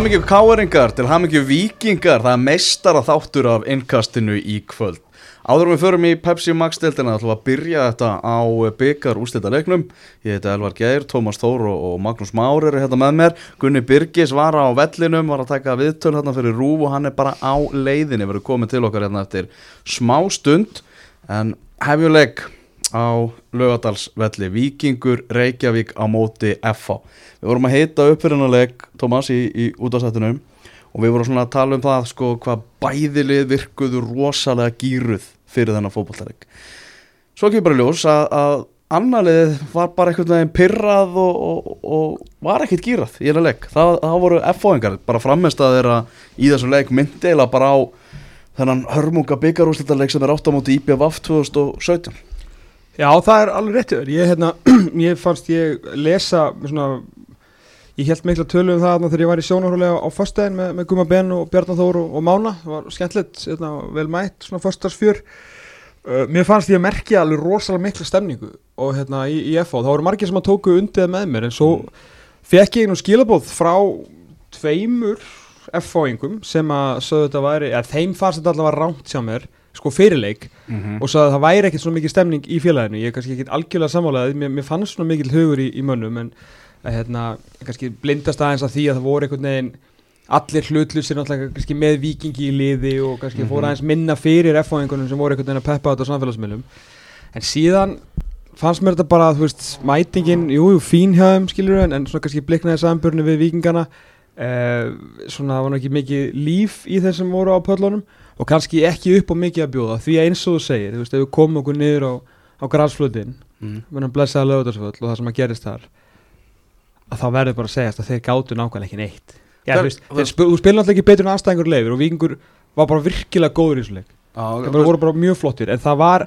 Til hafmyggju káeringar, til hafmyggju vikingar, það er meistara þáttur af innkastinu í kvöld. Áður við förum í Pepsi Max deltina ætlum við að byrja þetta á byggar úrslita leiknum. Ég heiti Elvar Geir, Tómas Þór og Magnús Már eru hérna með mér. Gunni Birgis var á vellinum, var að taka viðtöl hérna fyrir Rúf og hann er bara á leiðinni, verður komið til okkar hérna eftir smá stund. En hefjuleik á lögadalsvelli, Vikingur Reykjavík á móti FH. Við vorum að heita uppfyrirnuleik, Tómas, í, í útastættunum og við vorum svona að tala um það sko hvað bæðilið virkuðu rosalega gýruð fyrir þennan fókbaltarik svo ekki bara ljós að, að annarlið var bara einhvern veginn pyrrað og, og, og var ekkert gýrað í einu leik, það, það voru F-fóingar bara framist að þeirra í þessu leik myndi eila bara á þennan hörmunga byggarúsletarleik sem er átt á móti IPVF 2017 Já, það er alveg réttið ég, hérna, ég fannst ég lesa svona Ég held mikla tölu um það þegar ég var í sjónarhólega á fyrstæðin með, með Guma Ben og Bjarnar Þór og, og Mána, það var skemmtilegt, hérna, vel mætt, svona fyrstarsfjör. Uh, mér fannst ég að merkja alveg rosalega mikla stemningu og hérna í, í FH, það voru margir sem að tóku undið með mér en svo fekk ég nú skilabóð frá tveimur FH-ingum sem að sögðu þetta væri, eða þeim fannst þetta alltaf var rámt hjá mér, sko fyrirleik mm -hmm. og sagði að það væri ekkert svona mikið stemning í félaginu, ég er kannski ekki algjörlega samálaðið, mér, mér fannst svona mikil hugur í, í mönnum en að hérna, kannski blindast aðeins að því að það voru einhvern veginn allir hlutlusir náttúrulega kannski með vikingi í liði og kannski mm -hmm. fóru aðeins minna fyrir F-fáingunum sem voru einhvern veginn að peppa þetta á samfélagsmiðlum. En síðan fannst mér þetta bara þú veist mætingin, jú, jú fín hjá þeim skilur en, en svona kannski bliknaði sambörnu við vikingana eh, svona var náttúrulega ekki mikið líf í þeir sem voru á pöllunum og kannski ekki upp á mikið að bjóða því að eins og þú segir, þú veist, ef við komum okkur niður á, á græsflutin, mm. við erum blessaði lögdagsföll og það sem að gerist þar að þá verður bara að segja að þeir gáttu nákvæmlega ekki neitt Já, Hver, veist, þeir spil, spilna alltaf ekki betur en aðstæðingur leifir og vikingur var bara virkilega góður í þessu leik það bara, voru bara mjög flottir en það var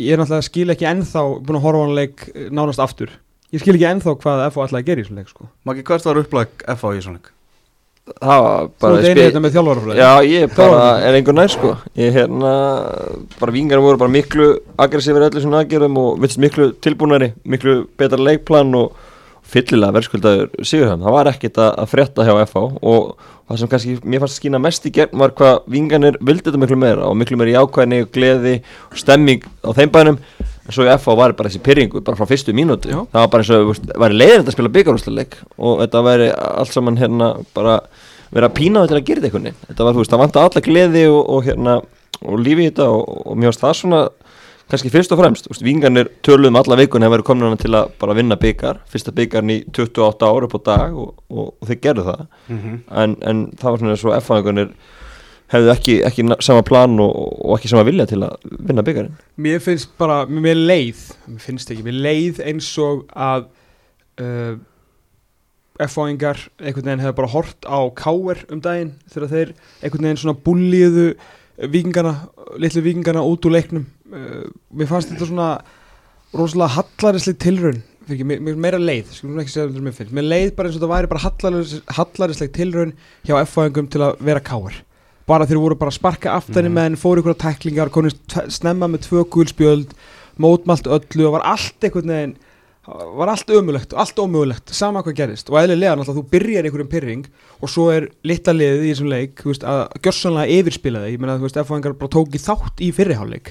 ég er náttúrulega skil ekki ennþá búin að horfa á hann leik eh, nánast aftur ég skil ekki ennþá hvað FH alltaf að gera í þessu leik sko. Maki, hvert var upplag FH í þessu leik? Það var bara Þú ert einið þetta með þjálfarafræði. Já, ég bara er einhver nær sko. Ég hérna, bara vingar voru bara miklu aggressífur öllu svona aðgerum og vits miklu tilbúinari, miklu betra leikplan og fyllilega verðskuldaður Sigurðan, það var ekkit að, frétta hjá FH og það sem kannski mér fannst að skýna mest í gegn var hvað vinganir vildi þetta miklu meira og miklu meira í ákvæðinni og gleði og stemming á þeim bænum en svo í FH var bara þessi pyrringu bara frá fyrstu mínúti, Já. það var bara eins og veist, væri leiðilegt að spila byggarúsleik og þetta væri allt saman hérna bara vera pínaðu til að gera þetta eitthvað þetta var, þú veist, það vant að alla gleði og, og hérna og lífi í þetta og, og finnst það svona kannski fyrst og fremst, vingarnir töluðum alla vikun hefur verið komin til að bara vinna byggar fyrsta byggarn í 28 ára på dag og, og, og þeir gerðu það mm -hmm. en, en það var svona svo F-fangunir hefðu ekki, ekki sama plan og, og ekki sama vilja til að vinna byggarinn Mér finnst bara, mér leið mér finnst ekki, mér leið eins og að uh, F-fangar einhvern veginn hefur bara hort á káer um daginn þegar þeir einhvern veginn svona búliðu vikingana, litlu vikingana út úr leiknum. Uh, mér fannst þetta svona rosalega hallarisleik tilraun mér, mér meira leið, skulum ekki segja þetta mér finnst. Mér leið bara eins og þetta væri bara hallarisleik tilraun hjá F-fæðingum til að vera káar bara þeir voru bara að sparka aftanir mm. menn, fóru ykkur á tæklingar konist snemma með tvö gulspjöld mótmalt öllu og var allt einhvern veginn var allt ömulegt allt ómögulegt sama hvað gerist og eðlilega náttúrulega þú byrjar einhverjum pyrring og svo er litla liðið í þessum leik veist, að gjörsanlega yfirspila þig. Ég menna að F-fæðingar bara tóki þátt í fyrriháleik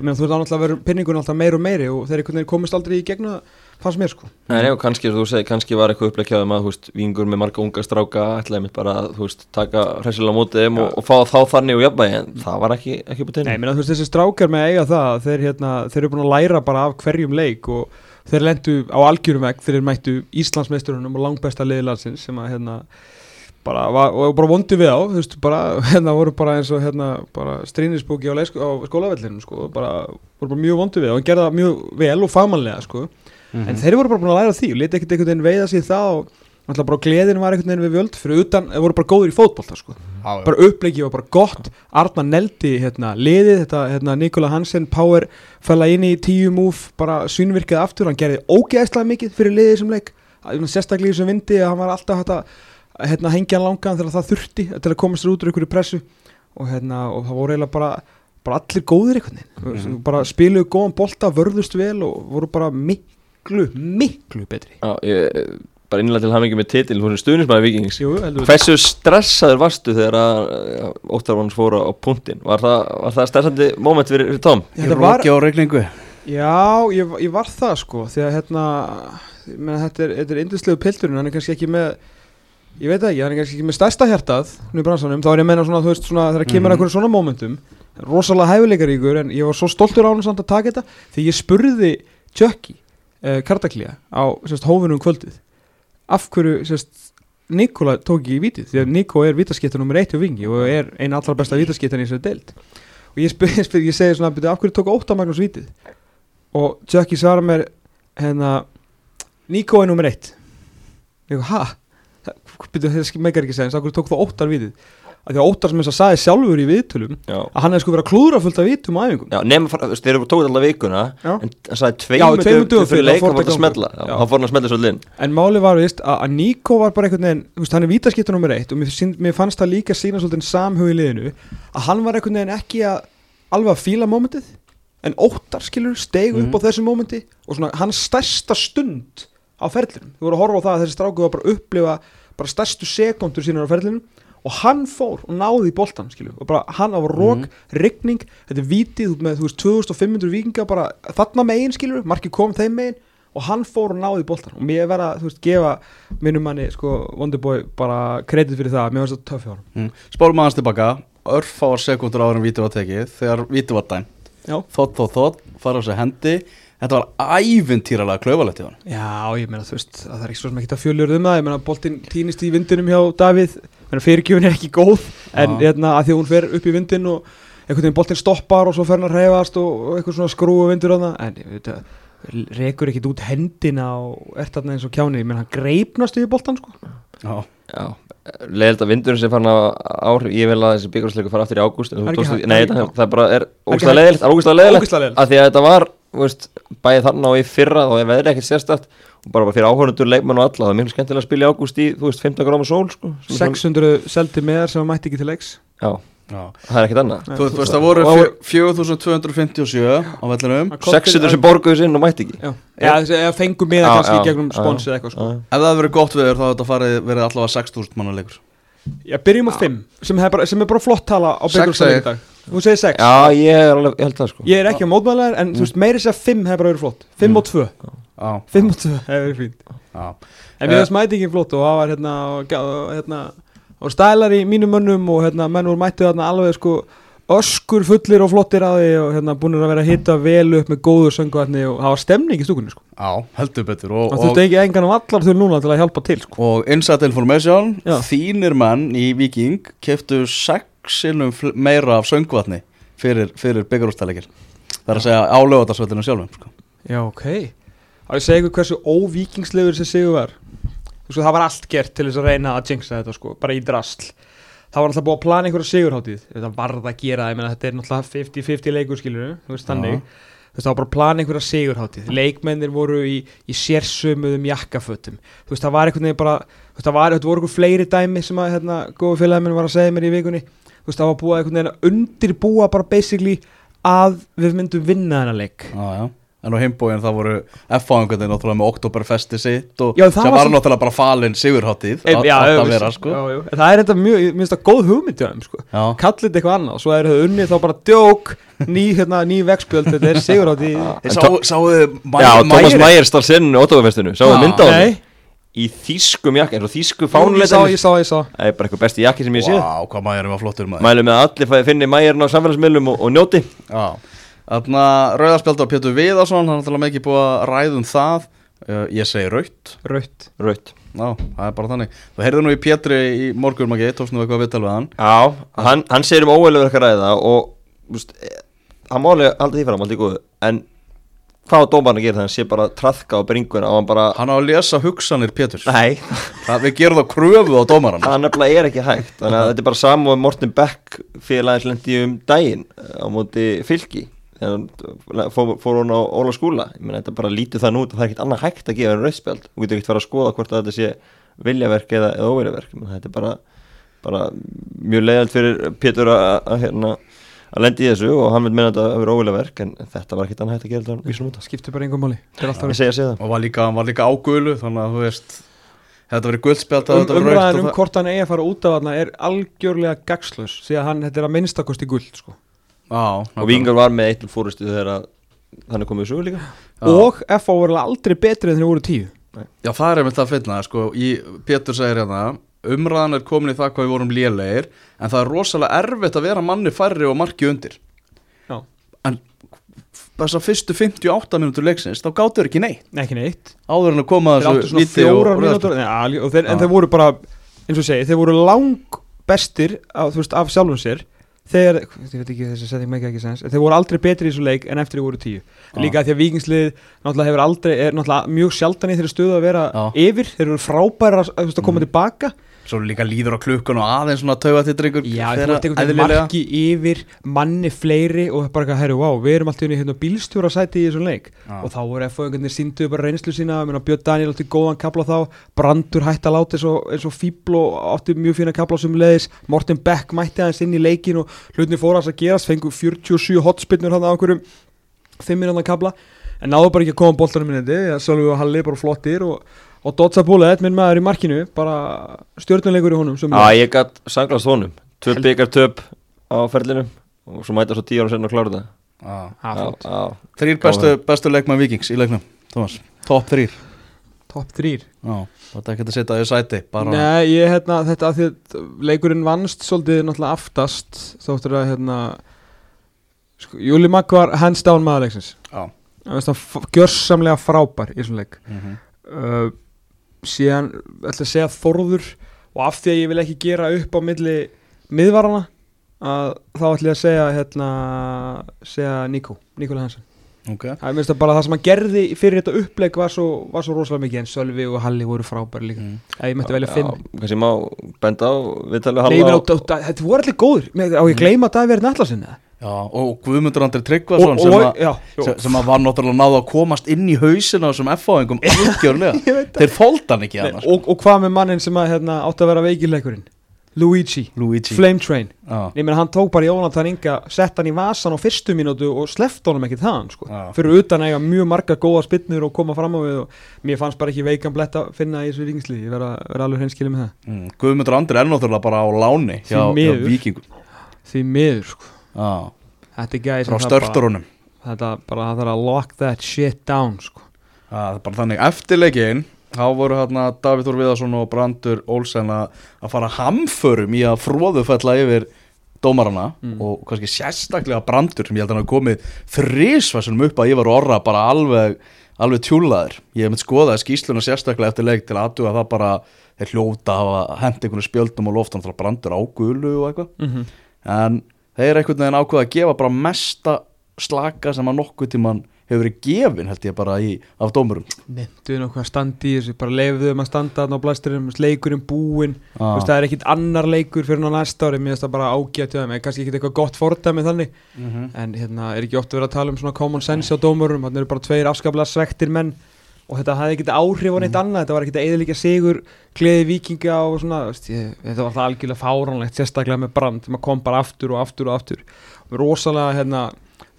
þú veist þá náttúrulega verður pyrringun alltaf meir og meiri og þeir komist aldrei í gegna fannst mér sko. Nei, og kannski, þú segi, kannski var eitthvað upplegjaðum að, þú veist, vingur með marga unga stráka ætlaði mitt bara að, þú veist, taka hressilega mótið þeim og, og fá þá þannig og jafnvægi en það var ekki, ekki búin Nei, menn að þú veist, þessi strákar með eiga það þeir, hérna, þeir eru búin að læra bara af hverjum leik og þeir lendu á algjörum veg þeir mættu Íslandsmeisturunum og langbæsta liðlansins sem að hérna bara, var, og bara vondi við á þú veist, bara, hérna voru bara eins og hérna bara strínisbúki á, á skólavellinum sko, bara, voru bara mjög vondi við á og gerða mjög vel og fagmannlega sko, mm -hmm. en þeir voru bara búin að læra því og leti ekkert einhvern veginn veiða sér það og alltaf bara gleðin var einhvern veginn við völd fyrir utan, þeir voru bara góður í fótboll sko. ah, bara upplegið var bara gott. Artman Neldi, hérna, liðið þetta, hérna, Nikola Hansen, Power fæla inn í tíu múf, bara svínvirkið aftur, hann gerði ógeðslega mikið fyrir liðið sem leik, sérstaklega í þessum vindi að hann var alltaf hægt að hérna, hengja langan þegar það þurfti til að komast út úr einhverju pressu. Og, hérna, og það voru eiginlega bara, bara allir góðir einhvern veginn, mm -hmm. bara spiluðu góðan bolta, vörðust vel og voru bara miklu, miklu betri Já, ég bara innlega til hamingi með titil Þú erum stuðnismæði vikings Jú, heldur við Hversu stressaður varstu þegar að Óttar Vons fóru á punktinn? Var það, var það stressandi moment fyrir, fyrir Tom? Í Þetta var, róki á regningu já, ég, ég var það sko Því að hérna ég meina, Þetta er, þetta er indislegu pilturinn Hann er kannski ekki með Ég veit það ekki, hann er kannski ekki með stærsta hjartað Nú í bransanum, þá er ég að meina svona, þú veist, svona Þegar kemur Mhm. einhverjum svona momentum Rosalega hæfileikaríkur En ég var svo stoltur á hann samt að taka þetta Því ég spurði Chucky uh, Kartaklía á sérst, hófinum kvöldið. Af hverju sérst, Nikola tók ekki í vítið? Því að Niko er vítaskipta nummer eitt hjá Vingi Og er eina allra besta vítaskiptan í þessari deild. Og ég, spyr, ég, ég segi svona byrju, Af hverju tók Óttar Magnús vítið? Og Chucky svarar mér hérna Niko er nummer eitt. Ég go, hæ? Það meikar ekki segja, af hverju tók það Óttar vítið Af því að Óttar sem þess að sagði sjálfur í viðtölum Já, Að hann hefði sko verið að klúðra fullt af vítum á æfingum Já nema, þú veist, þeir eru tókið alltaf vikuna Já. En hann sagði tveimur dögum fyrir, leik Hann fór að smetla. Hann fór að smetla svo linn En máli var veist að, að Nico var bara einhvern veginn þú veist, Hann er vítaskipta nummer eitt Og mér, fannst það líka sína svolítið samhug í liðinu Að hann var einhvern veginn ekki að Alveg að fíla mómentið En óttar skilur steg upp Mhm. á þessu mómenti Og svona hans stærsta stund Á ferlinum Þú voru að horfa á það að þessi stráku var bara að upplifa Bara stærstu sekundur sínar á ferlinum Og hann fór og náði í boltan skilur Og bara hann á rók, rigning Þetta er vitið með þú veist 2500 vikinga Bara þarna megin skilur Marki kom þeim megin og hann fór og náði í boltan og mér verða, þú veist, gefa minnum manni, sko, Wonderboy bara kredit fyrir það, mér finnst það töff hjá hann mm. Spólum aðeins tilbaka Örfáar sekundur áður en víti var tekið Þegar víti var dæmt. Þótt, þótt, þótt Fara á sig hendi. Þetta var ævintýralega klaufalegt í hann já, ég meina, þú veist, að það er ekki svo sem ekki að fjölur um það, ég meina, boltinn týnist í vindinum hjá Davíð, fyrirgjöfin er ekki góð, en Já. hérna, að því að hún fer upp í vindin og einhvern veginn boltinn stoppar og svo fer hann að reyfast og, og eitthvað svona skrúu vindur á það, en ég veit að rekur ekkit út hendina og ert þarna eins og kjáni, ég meina, hann greipnast yfir boltan, sko. Já, Já, leiðilt að vindurinn sem fann á áhrif Ég vil að þessi byggarsleiku fara aftur í ágúst. Er Nei, það er bara er ógustlega leiðilegt leiðilegt. leiðilegt. að því að þetta var þú veist, bæði þarna og í fyrra og ég veðri ekkert sérstætt og bara fyrir áhörundur, leikmann og alla það er mjög skemmtilega að spila í ágúst í, þú veist, 15 gráma sól sko, 600 svona... seldi meðar sem að mætti ekki til leiks. Já, Já. það er ekkit annað. Þú veist, það voru 4257 á vellinum. 600 sem borguðs inn og mætti ekki. Já, eða fengum meðar kannski gegnum sponsið eitthvað sko. Ef það hefur verið gott viður þá hefur þetta verið allavega 6000 manna leikur. Já, byrjum á 5 sem er bara flott tala á byggjumstæðin í dag. Þú segir 6 Já, ég held það sko. Ég er ekki á mótmæ 5.2, það er fínt. En við smæti ekki flott og það var hérna, hérna og stælar í mínum mönnum og hérna menn voru mættið hérna alveg sko öskur fullir og flottir að því og hérna búinur að vera að hitta vel upp með góðu söngu hérna og það var stemning í stúkunni sko. Já, heldur betur og, og þú ert ekki engan á um allar þau núna til að hjálpa til sko. Og inside information, Já. þínir mann í Viking keftu 6 sinnum meira af söngvatni fyrir, fyrir byggarústæleikir Það er að segja álögatarsveitinu sjálfum sko. Já, ok. Er að segja ykkur hversu óvíkingslegur þessi sigur var. Sko, það var allt gert til þess að reyna að jinxa þetta sko, bara í drasl. Það var alltaf búið að plana einhverja sigurhátíð. Þetta varð að gera, ég meina þetta er náttúrulega 50-50 leikur skilur, þú veist þannig. Þú veist, það var bara að plana einhverja sigurhátíð. Leikmennir voru í, í sérsömuðum jakkafötum. Þú veist, það var veginn bara Þú veist, það var, þetta voru einhver fleiri dæmi sem að, hérna, góða félagið minn var að segja mér í vikunni. Þú veist, það var búið að undirbúa bara basically að við myndum vinna þennan leik. Já, já En á heimbóin það voru F-fáingarnir náttúrulega með Oktoberfesti sitt og Já, það sem var sem- náttúrulega bara falin sigurháttið að vera sko. já, já. En Það er þetta mjög, ég minnst það góð hugmynd hjá þeim sko. Já, Kallið þetta eitthvað annað Svo er það unnið þá bara djók Ný, hérna, ný vegspjöld Þetta er sigur á því Þeir sáu, sáu Já, Thomas Mayer stál sinn á Ótafafestinu, sáðu Já. mynda á hann í þýskum jakki, eins og þýsku ég sá, ég sá, ég sá. Það er bara eitthvað besti jakki sem ég flottur maður. Mælum með að allir finni Mayerinn á samfélagsmiðlum og, og njóti Já, þarna Rauðarspjald á Pétur Viðarsson Hann er náttúrulega mikið búið að ræða um það. Uh, Ég segi raut Raut Raut Já, það er bara þannig. Þú heyrðu nú í Pétri í morgun magi Tókst nú eitthvað viðtal við hann. Já, hann, hann segir um óveilverk að ræða og úst, hann máli halda því fram, alltaf góðu. En hvað á dómarinn að gera það hann sé bara að traðka á bringuna og hann bara Hann á að lesa hugsanir Péturs Nei, það, Við gerum það kröfu á dómaran það nefnilega er ekki hægt. Þannig að þetta er bara saman og Morten Beck félagins lendi um daginn eh, á móti fylki fór, fór hún á Óla skúla ég meina þetta bara lítið þann út og það er ekkert annað hægt að gefa en rauðspjald þú getur ekkert fara að skoða hvort að þetta sé viljaverk eða, eða meina, þetta er bara, bara mjög leiðalt fyrir Pétur að, að, hérna, að lendi í þessu og hann vil meina þetta að vera óviljaverk en þetta var ekkert annað hægt að gera þetta vísum út Skiptir bara einhver máli. Er Og var líka, hann var líka ágölu Þannig að þú veist Þetta verið guldspjald um, þetta verið rautt umræðan og um það- hvort hann eigi að fara út af þarna er algjörlega gagslaus því að hann, þetta er að minnstakosti guld sko. Já, Og Vingar var með eitt til fórustu þegar að hann er komið í sögu líka Já. og FH voru aldrei betri en þeir voru tíu Já, það er einmitt að finna, sko, í, Pétur segir hérna, umræðan er komin í það hvað við vorum lélegir, en það er rosalega erfitt að vera manni færri og marki undir. Já. En þessar fyrstu 58 minútur leiksins, þá gáttu þeir ekki neitt. Nei, ekki neitt Áður en að koma að þessu fjórar Nei, þeir, en þeir voru bara eins og segi, þeir voru lang bestir af, veist, af sjálfum sér þegar, ég veit ekki þessi setting make ekki sens þeir voru aldrei betri í þessu leik en eftir þeir voru tíu. Já. líka því að vikingslið náttúrulega hefur aldrei, er náttúrulega mjög sjaldan í þeirri stöðu að vera Já. yfir, þeir eru frábæra að, að koma tilbaka Svo líka líður á klukkun og aðeins svona tauga til drengur Já, þú ert einhvern veginn marki yfir manni fleiri og bara eitthvað, herru, wow, við erum alltaf inn í hérna, bílstjóra sæti í þessum leik Já. og þá voru FO einhvern veginn sínduðu bara reynslu sína Björn Daniel átti góðan kapla þá Brandur hætti að láta eins og, eins og fíbl og átti mjög fína kapla sem leiðis Morten Beck mætti aðeins inn í leikin og hlutinni fór að gerast, fengu 47 hotspinnur hann á einhverjum 5 minúna kapla en náðu bara ekki að koma bóltanum minni Sölvi og Halli bara flottir og, og Dotsa Bullet, minn maður í markinu bara stjórnuleikur í honum Já, ég gætt sanglast honum Tvö byggar töp á ferlinu Og svo mæta svo tíu ára senna að klára þetta Já, já. Þrýr bestu, bestu leikmann vikings í leiknum, Thomas. Top þrýr. Top 3 Já, þetta er ekki að setja í sæti, bara... Nei, ég, hérna, þetta að því að leikurinn vannst svolítið náttúrulega aftast þóttur að, hérna sko, Júli Magg var hands down maðurleiksins Já. Það veist hann gjörsamlega frábær í svona leik Mhm. uh, síðan, ætla að segja Þorður og af því að ég vil ekki gera upp á milli miðvarana að þá ætla ég að segja hérna, segja Níko, Níkola Hansen. Ok. Það er minnst að bara það sem hann gerði fyrir þetta uppleik var svo, var svo rosalega mikið en Sölvi og Halli voru frábæri líka. Mm. Ef ég mætti velja fimm. Já, Kannski má benda á Viðtalið Nei, á- á- á- þetta voru allir góður Á ég gleyma að Davíð Nætlasin Já, og Guðmundur Andri Tryggvason sem, og, að- já, sem, sem að var náttúrulega náðu að komast inn í hausina veit það. Þeir fólta hann ekki annars. og, og hvað með mannin sem að, hérna, átti að vera veikileikurinn Luigi, Luigi. Flame Train meina, hann tók bara Jónatan Inga Sett hann í vasan á fyrstu mínútu og sleft honum ekki það sko. Fyrir utan að eiga mjög marga góða spinnur og koma fram á við og mér fannst bara ekki veikan blett að finna í þessu ríkingsli Ég verða alveg hreinskilið með það Mm. Guðmundur Andri er náttúrulega bara á láni hjá, hjá vikingum. Því miður, sko Þetta er gæði frá störturunum. Þetta bara, það þarf að lock that shit down, sko er bara þannig, eftir leikinn þá voru hérna Davíð Þór Viðarsson og Brandur Olsen að að fara hamförum í að fróðufella yfir dómarana Mm. og kannski sérstaklega Brandur sem ég held að hann hafi komið þrísvarsunum upp að Ívar Orra bara alveg, alveg tjúlaður ég hef með skoðað skýsluna sérstaklega eftir leik til aðtuga það bara þeir hljóta að hent einhvern spjöldum á loftan frá Brandur á gulu og eitthvað mm -hmm. en þeir einhvern veginn ákveða að gefa bara mesta slaka sem að nokkuð tíman hefur verið gefin held ég bara í, af dómurum. Nefndu nokkuð að standa í þessu, bara leifðu þeim að standa þarna á blæsturum, leikurinn búinn. Ah. Það er ekkit annar leikur fyrir ná næsta ári, mér finnst það bara þeim, en kannski ekkit eitthvað gott fordæmi þannig, Mhm. en hérna er ekki oft verið að tala um svona common sense á dómurum, þannig eru bara tveir afskaplega svektir menn og þetta hafði ekkit áhrif á neitt annað, þetta var ekkit að eðlíka sigur, gleði vikinga og svona, þetta var það algjörlega fáránlegt, sérstaklega með brand, maður kom bara aftur og aftur og aftur, og rosalega hérna,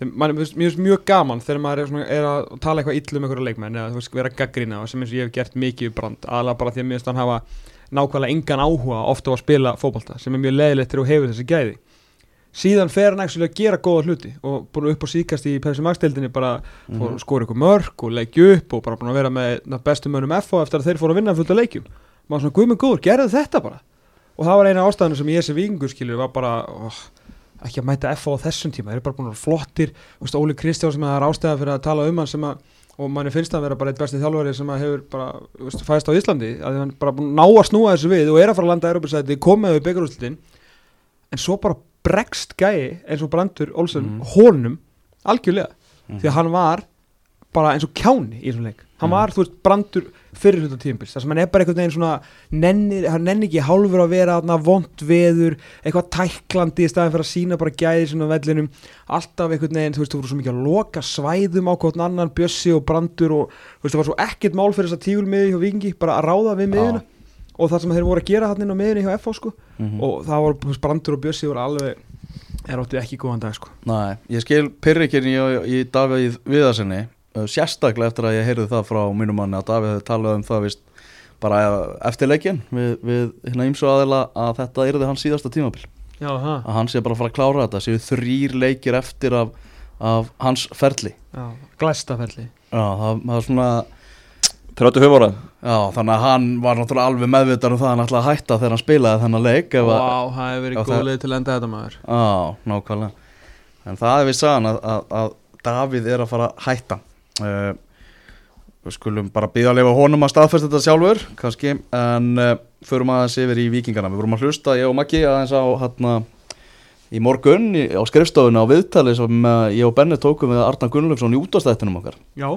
mér finnst- mjög gaman þegar maður er, svona, er að tala eitthvað illa um einhverja leikmenn eða þú veist, vera gaggrina og sem eins og ég hef gert mikið í brand, aðalega bara því að mér finnst hann hafa nákvæmlega engan áhuga ofta á að spila fótbolta sem er mjög leiðilegt þegar þú hefur þessi gæði síðan fer hann að gera góða hluti og búin upp á síkast í Pepsi Max deildinni bara fór að skora ykkur mörg og leggja upp og bara búin að vera með na, bestu mönnum FO eftir að þeir fóru að vinna fullt af leikjum. Maður svona guðmund góður, gerðu þetta bara. Og það var eina ástæðinu sem ég sem vikingur skilur var bara oh, ekki að mæta FO á þessum tíma, þeir eru bara búin að vera flottir. Veist, Óli Kristján sem það er ástæða fyrir að tala um hann sem að og manni finnst það að vera bara eitt besti þjálfari sem að hefur bara þú veist, fæðist á Íslandi að hann bara að ná að snúa þessu við og er að fara að landa Europasæti, komið við byggarúslitin en svo bara bregst gæi eins og Brandur Olsen Mhm. honum algjörlega Mhm. því að hann var bara eins og kjáni í þessum leik hann Mhm. var, þú veist, Brandur fyrir hluta tímpils þar sem hann er bara einhvern veginn svona nennir, hann nenni ekki hálfur að vera vond veður, eitthvað tæklandi í staðin fyrir að sína bara gæði svona vellinum alltaf einhvern veginn, þú veist, þú voru svo mikið að loka svæðum á hvort annan, Bjössi og Brandur og þú veist, það var svo ekkert mál fyrir þess að tígulmiði hjá Vikingi, bara að ráða við miðuna og það sem þeir voru að gera hann inn á miðunni hjá FH sko. Mhm. og það voru, Brandur og Bjössi voru alveg er áttu ekki góðan dag sko. Nei, ég skil pyrrikinn í, í Davíð Viðarsinni uh, sérstaklega eftir að ég heyrði það frá mínum manni að Davíð hefði talað um það vist, bara eftir leikin við, við hérna ímsu aðeila að þetta yrði hans síðasta tímabil. Já, að hann sé bara að fara að klára þetta séu þrýr leikir eftir af, af hans ferli. Já, glæstafelli Já, það, það er svona 35 ára Já, þannig að hann var náttúrulega alveg meðvitar um það að hann ætlaði að hætta þegar hann spilaði þennan leik ef að- Vá, það hefur verið Já, góð það- leið til að enda þetta maður. Já, nákvæmlega. En það er við sagan að, að, að Davíð er að fara að hætta. Uh, Við skulum bara býða að lifa honum að staðfesta þetta sjálfur kannski, en uh, förum aðeins yfir í vikingana Við vorum að hlusta, ég og Maggi aðeins á hérna í morgun í, á skrifstofuna á viðtali sem uh, ég og Benni tókum við Arna Gunnlaugsson í útastættinum okkar. Já,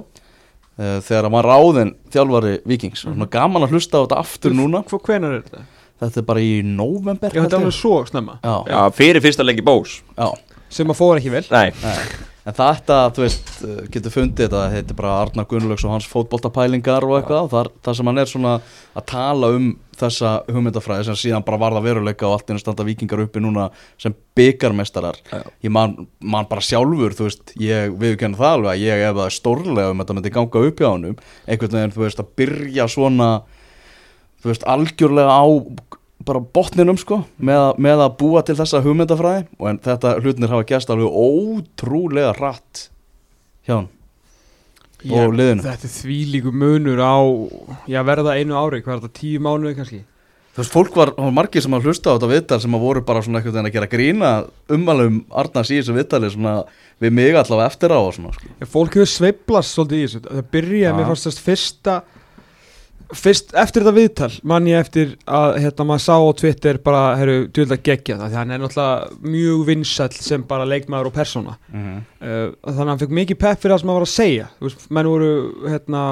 þegar hann var ráðinn þjálfari vikings mm -hmm. gaman að hlusta á þetta aftur núna hvenar er þetta? þetta er bara í november Já, þetta er alveg svo snemma já, Já, fyrir fyrsta lengi bós já. Sem að fóra ekki vel Nei, Nei. En þetta, þú veist, uh, getur fundið þetta, þetta er bara Arnar Gunnlaugs og hans fótboltapælingar og eitthvað, þar, þar sem hann er svona að tala um þessa hugmyndafræði sem síðan bara varða veruleika og allt einu standa vikingar uppi núna sem byggarmestarar. Ég man, man bara sjálfur, þú veist, ég viðkenna það alveg að ég ef það er stórlega um þetta myndi ganga upp hjá honum, einhvern veginn, þú veist, að byrja svona, þú veist, algjörlega á bara botninum sko með, með að búa til þessa hugmyndafræði og en þetta hlutinir hafa gæst alveg ótrúlega rætt hjá hann og liðinu. Þetta er því líku munur á Já, verða einu ári, hvað er þetta, tíu mánuði kannski þú veist, fólk var, var margir sem að hlusta á þetta viðtal sem að voru bara svona einhvern veginn að gera grína umvalum Arnars í þessu viðtali svona við mig allavega eftir á og svona sko. Fólk hefur sveiplast svolítið í þessu Það byrjaði Já. með fyrsta Fyrst, eftir þetta viðtal man ég eftir að hérna maður sá á Twitter bara, herru, djúlega gegja það því hann er náttúrulega mjög vinsæll sem bara leikmaður og persóna. Mm Uh, þannig að hann fekk mikið pepp fyrir það sem hann var að segja. Þú veist, menn voru, hérna,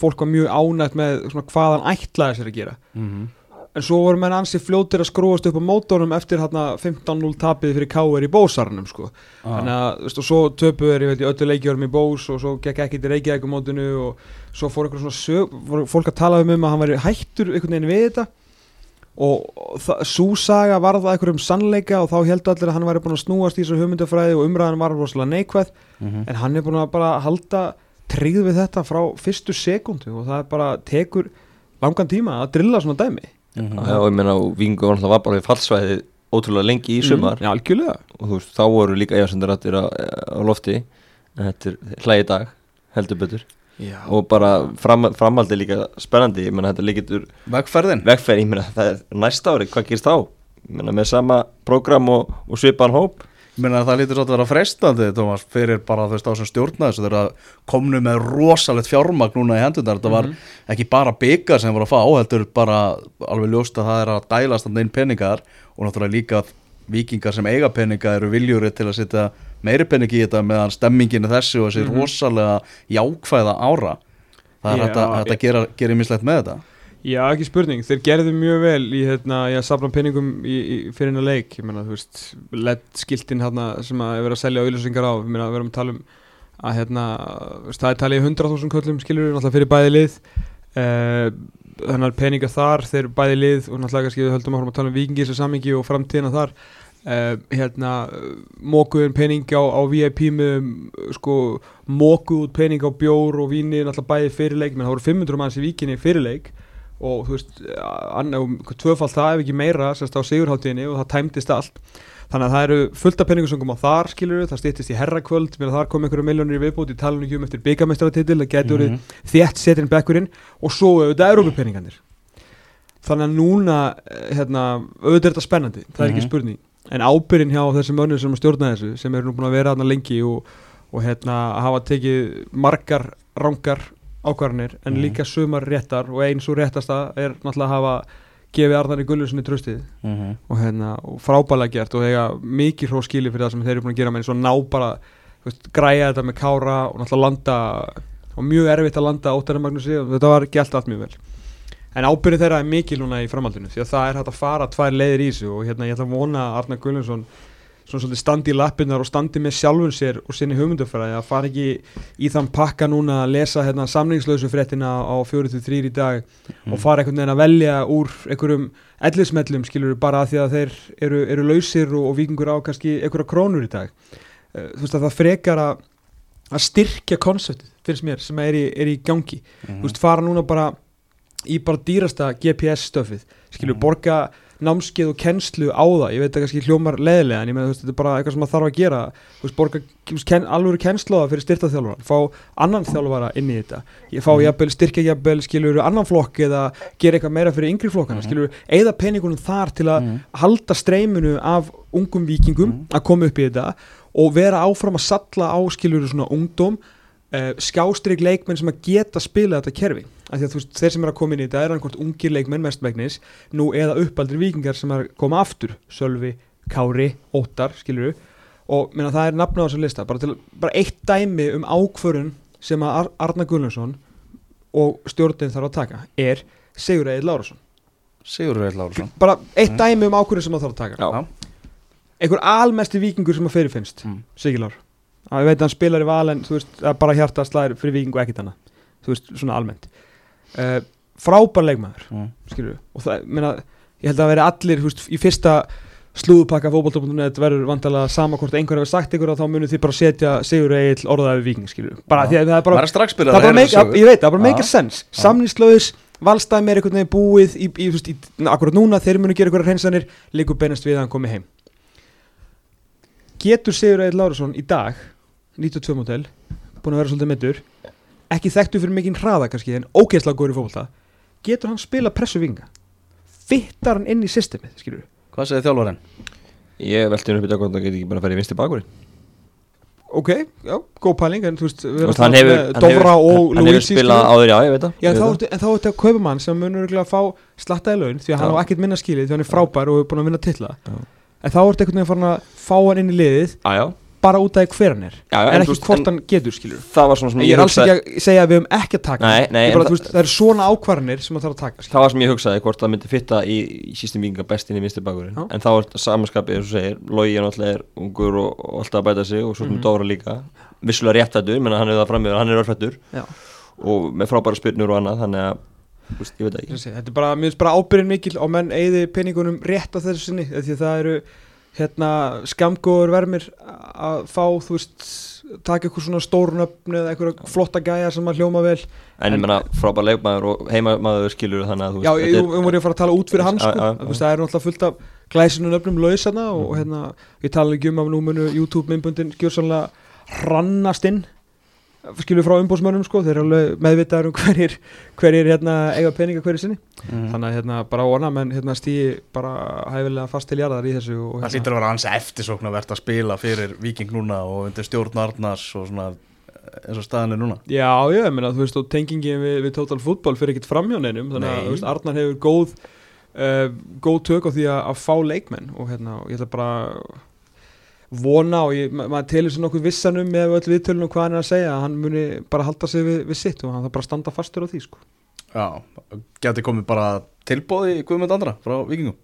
fólk var mjög ánægt með svona, hvað hann ætlaði sér að gera. -hmm. En svo voru menn ansi fljótir að skrúast upp á mótónum eftir hérna 15-0 tapið fyrir K.R. í bósarnum sko. þannig að, veist, og svo töpuð er í öllu leikjörum í bós og svo gekk til Reykjavík á mótinu og svo fór einhver svona sög, fólk að tala um um að hann væri hættur einhvern veginn við þetta og svo saga varð það einhverjum sannleika og þá heldur allir að hann væri búin að snúast í þessu hugmyndafræði og umræðan var rosalega neikvæð Mhm. en hann er búin að bara halda tryggð við þetta frá fyrstu sekundu og það er bara tekur langan tíma að drilla svona dæmi Mhm. Já, og ég meina, og Vingu var var bara við fallsvæði ótrúlega lengi í sumar. Mm, algjörlega. Og þú veist, þá voru líka efasendarættir á, á lofti. En þetta er hlægi dag, heldur betur. Já, og bara fram, framhaldi líka spennandi, ég meina þetta líkitur vegferðin. vegferð, ég meina það er næsta ári, hvað gerist þá? Ég meina með sama prógram og, og svipan hóp Að það lítur svolítið að vera frestandi Thomas, fyrir bara á sem stjórna þessu þegar komnu með rosalegt fjármagn núna í hendundar, þetta var ekki bara byggar sem voru að fá, heldur bara alveg ljóst að það er að dælast þannig inn peningar og náttúrulega líka vikingar sem eiga peninga eru viljúri til að setja meiri peningi í þetta meðan stemmingin er þessi og þessi Mhm. rosalega jákvæða ára. Það er Já, hægt að, hægt að gera, gera mislegt með þetta Já, ekki spurning, þeir gerðu mjög vel í hérna, ég safna peningum í, í, fyrir hennar leik, ég meina, þú veist led skiltin hérna sem að er verið að selja auðlýsingar á, ég meina, við erum að tala um að hérna, það er talið í 100.000 köllum skilur við náttúrulega fyrir bæði lið. Uh, þannig að peningar þar þeir bæði lið og náttúrulega kannski við höldum áfram að tala um vikingi þessu samingi og framtíðina þar. Uh, hérna, mókuðin pening á, á VIP með sko, mókuð út pening á bjór og víni náttúrulega bæði fyrirleik, menn það voru 500 manns í vikinni fyrirleik og þú veist, tvöfald það ef ekki meira sérst á sigurháttíðinni og það tæmdist allt. Þannig að það eru fullt af peningusöngum á þar skilur það stýttist í herrakvöld mér að þar kom einhverju miljónir í viðbúti í talinu ekki um eftir byggamestaratitil það getur verið Mhm. þétt setin bekkurinn. Og svo auðvitað Európa-peningarnir þannig að núna eh, hérna, auðvitað er þetta spennandi, það er ekki Mhm. spurning. En ábyrinn hjá þessum önnur sem stjórna þessu sem eru nú búin að vera þarna lengi og, og hérna, hafa tekið margar rangar ákvarðanir en Mhm. líka sumar réttar og eins og réttasta er náttúrulega að hafa gefið Arnari Gullusinni tröstið Mhm. og, hérna, og frábælega gert og þegar mikið hró skili fyrir það sem þeir eru búin að gera með eins og ná bara veist, græja þetta með kára og náttúrulega landa og mjög erfitt að landa óttæri Magnúsi og þetta var gælt allt mjög vel en ábyrðið þeirra er mikil núna í framhaldinu því að það er hægt að fara tvær leiðir í þessu og hérna ég ætla að vona að Arnar Gullinsson svona standi í lappinnar og standi með sjálfun sér og sinni hugmyndafræði að fara ekki í þann pakka núna að lesa hérna samningslausu fréttina á 43 í dag og fara einhvern veginn að velja úr einhverjum ellismellum skilur bara að því að þeir eru, eru lausir og, og vikingur á kannski einhverja krónur í dag uh, þú veist að það frekar að að styrkja konseptið finnst mér sem er í, er í gangi Mhm. þú veist fara núna bara í bara dýrasta GPS stöfið skilur Mhm. borga námskeið og kennslu á það ég veit að kannski hljómar leðilega en ég með þú veist þetta er bara eitthvað sem maður þarf að gera þú veist borga ken, alvöru kennslu á það fyrir styrtaþjálfara fá annan þjálfara inn í þetta ég fá Mhm. jafnvel styrkja jafnvel skilur annan flokk eða gera eitthvað meira fyrir yngri flokkana Mhm. skilur eða peningunum þar til að Mhm. halda streyminu af ungum vikingum að koma upp í þetta og vera áfram að salla á skilur svona ungdóm uh, skjástrík leikmenn sem að geta spila þetta kerfi. Af því að þú veist, þeir sem er að koma inn í þetta er hvort ungir leikmenn mestmægnis nú eða uppaldri vikingar sem er að koma aftur. Sölvi, Kári, Óttar skilur og minna, það er nafn á þessu lista. Bara, til, bara eitt dæmi um ákvörun sem að Ar Arna Gullarsson og stjórnin þarf að taka er Sigur Egil Lárusson. Sigur Veil Lárusson. Bara eitt Mm. dæmi um ákvörun sem að þarf að taka. Einhver almesti vikingur sem að fyrirfinnst Mm. Sigilár að ég veit að hann spilar í val en þú veist, það er bara hjarta slæðir fyrir vikingu ekkert hana þú veist, svona almennt. Uh, frábær leikmaður, Mm. skilur og það, meina, ég held að það veri allir veist, í fyrsta slúðupakka fótbolta.net verður vandalega sama hvort einhver hefur sagt ykkur að þá munið þið bara setja Sigur Egil orðaði viking, skilur bara Já. því að það er bara, er það er bara make, sögu. ég veit, það er bara make a sense. Samningslaus, valstæmi er einhvern veginn búið í, í, í, í, akkurat núna þeir munu gera einhverja hreinsanir, líkur beinast við að hann komi heim. Getur Sigur Egil Lárusson í dag 92 mótel, búin að vera svolítið meittur ekki þekktu fyrir mikinn hraða kannski en ógeðslega góður í fólkvölda getur hann spila pressu vinga? Fittar hann inn í systemið, skilur Hvað segir þjálfarinn? Ég velti henni upp í dag hvort það geti ekki bara að fara í vinsti bakurinn ok, já, góð pæling en þú veist, við erum hann með hefur, hann hefur, og hann hefur Luigi spilað áður, já, ég veit það. Já, ég þá, veit ertu- en þá er þetta að kaupa mann sem munur að fá slattaði laun því að hann Já. á ekkert minna skilið því að hann er frábær og er búin að vinna titla. Já. en þá ertu einhvern veginn að fá hann inn í liðið. Já, bara út af hver hann er já, en þú ekki veist, hvort en hann getur skilur Það var svona sem ég ég er alls hugsaði ekki að segja að við höfum ekki að taka Nei, nei, Ég en bara, það- veist, það eru svona ákvarðanir sem það þarf að taka skilur. Það var sem ég hugsaði hvort það myndi fitta í, í sístum vinga best inn í vinsti bakurinn. En þá er þetta samanskapið, eins og segir er náttúrulega er ungur og, og alltaf að bæta sig og svo sem Mhm. Dóra líka Vissulega réttættur, menn hann er það framöður, hann er örfættur. Og með frábæra spyrnur og annað, þannig að þú veist, Ég veit það Ég ekki segi, þetta er bara, mér finnst bara ábyrðin mikil og menn eigði peningunum rétt á þessu sinni því að það eru hérna skamgóður vermir að fá þú veist, taka eitthvað svona stórnöfn eða eitthvað flotta gæja sem að hljóma vel En ég En- menna frábæra leikmaður og heimamaður skilur þannig að þú Já, veist ég, þetta ég voru að fara að tala út fyrir hans Já, sko. já, Þú veist, það er náttúrulega fullt af glæsinu nöfnum lausana og, og Mhm. hérna, ég tala ekki um að nú munu YouTube myndbundin gjörsanlega rannast inn skilur frá umbóðsmönnum sko, þeir eru alveg meðvitaður um hverjir, hverjir hérna, eiga peninga hverjir sinni. Mm. þannig að hérna, bara vona menn hérna, stýi bara hæfilega fast til jarðar í þessu og, Það hérna, hlýtur að vera hans eftirsóknarvert að spila fyrir Viking núna og undir stjórn Arnars og svona eins og staðan er núna. Já, já, ég meina, þú veist, og tengingin við, við Total Football fyrir ekkert framhjóneinum þannig að, veist, Arnar hefur góð uh, góð tök á því að, að fá leikmenn og hérna, og ég ætla bara vona og ég, ma maður telur sér nokkuð vissanum með öll viðtölun og hvað hann er að segja að hann muni bara halda sig við, við sitt og hann þarf bara að standa fastur á því, sko. Já, geti komið bara tilbóði í Guðmund Andra frá Vikingum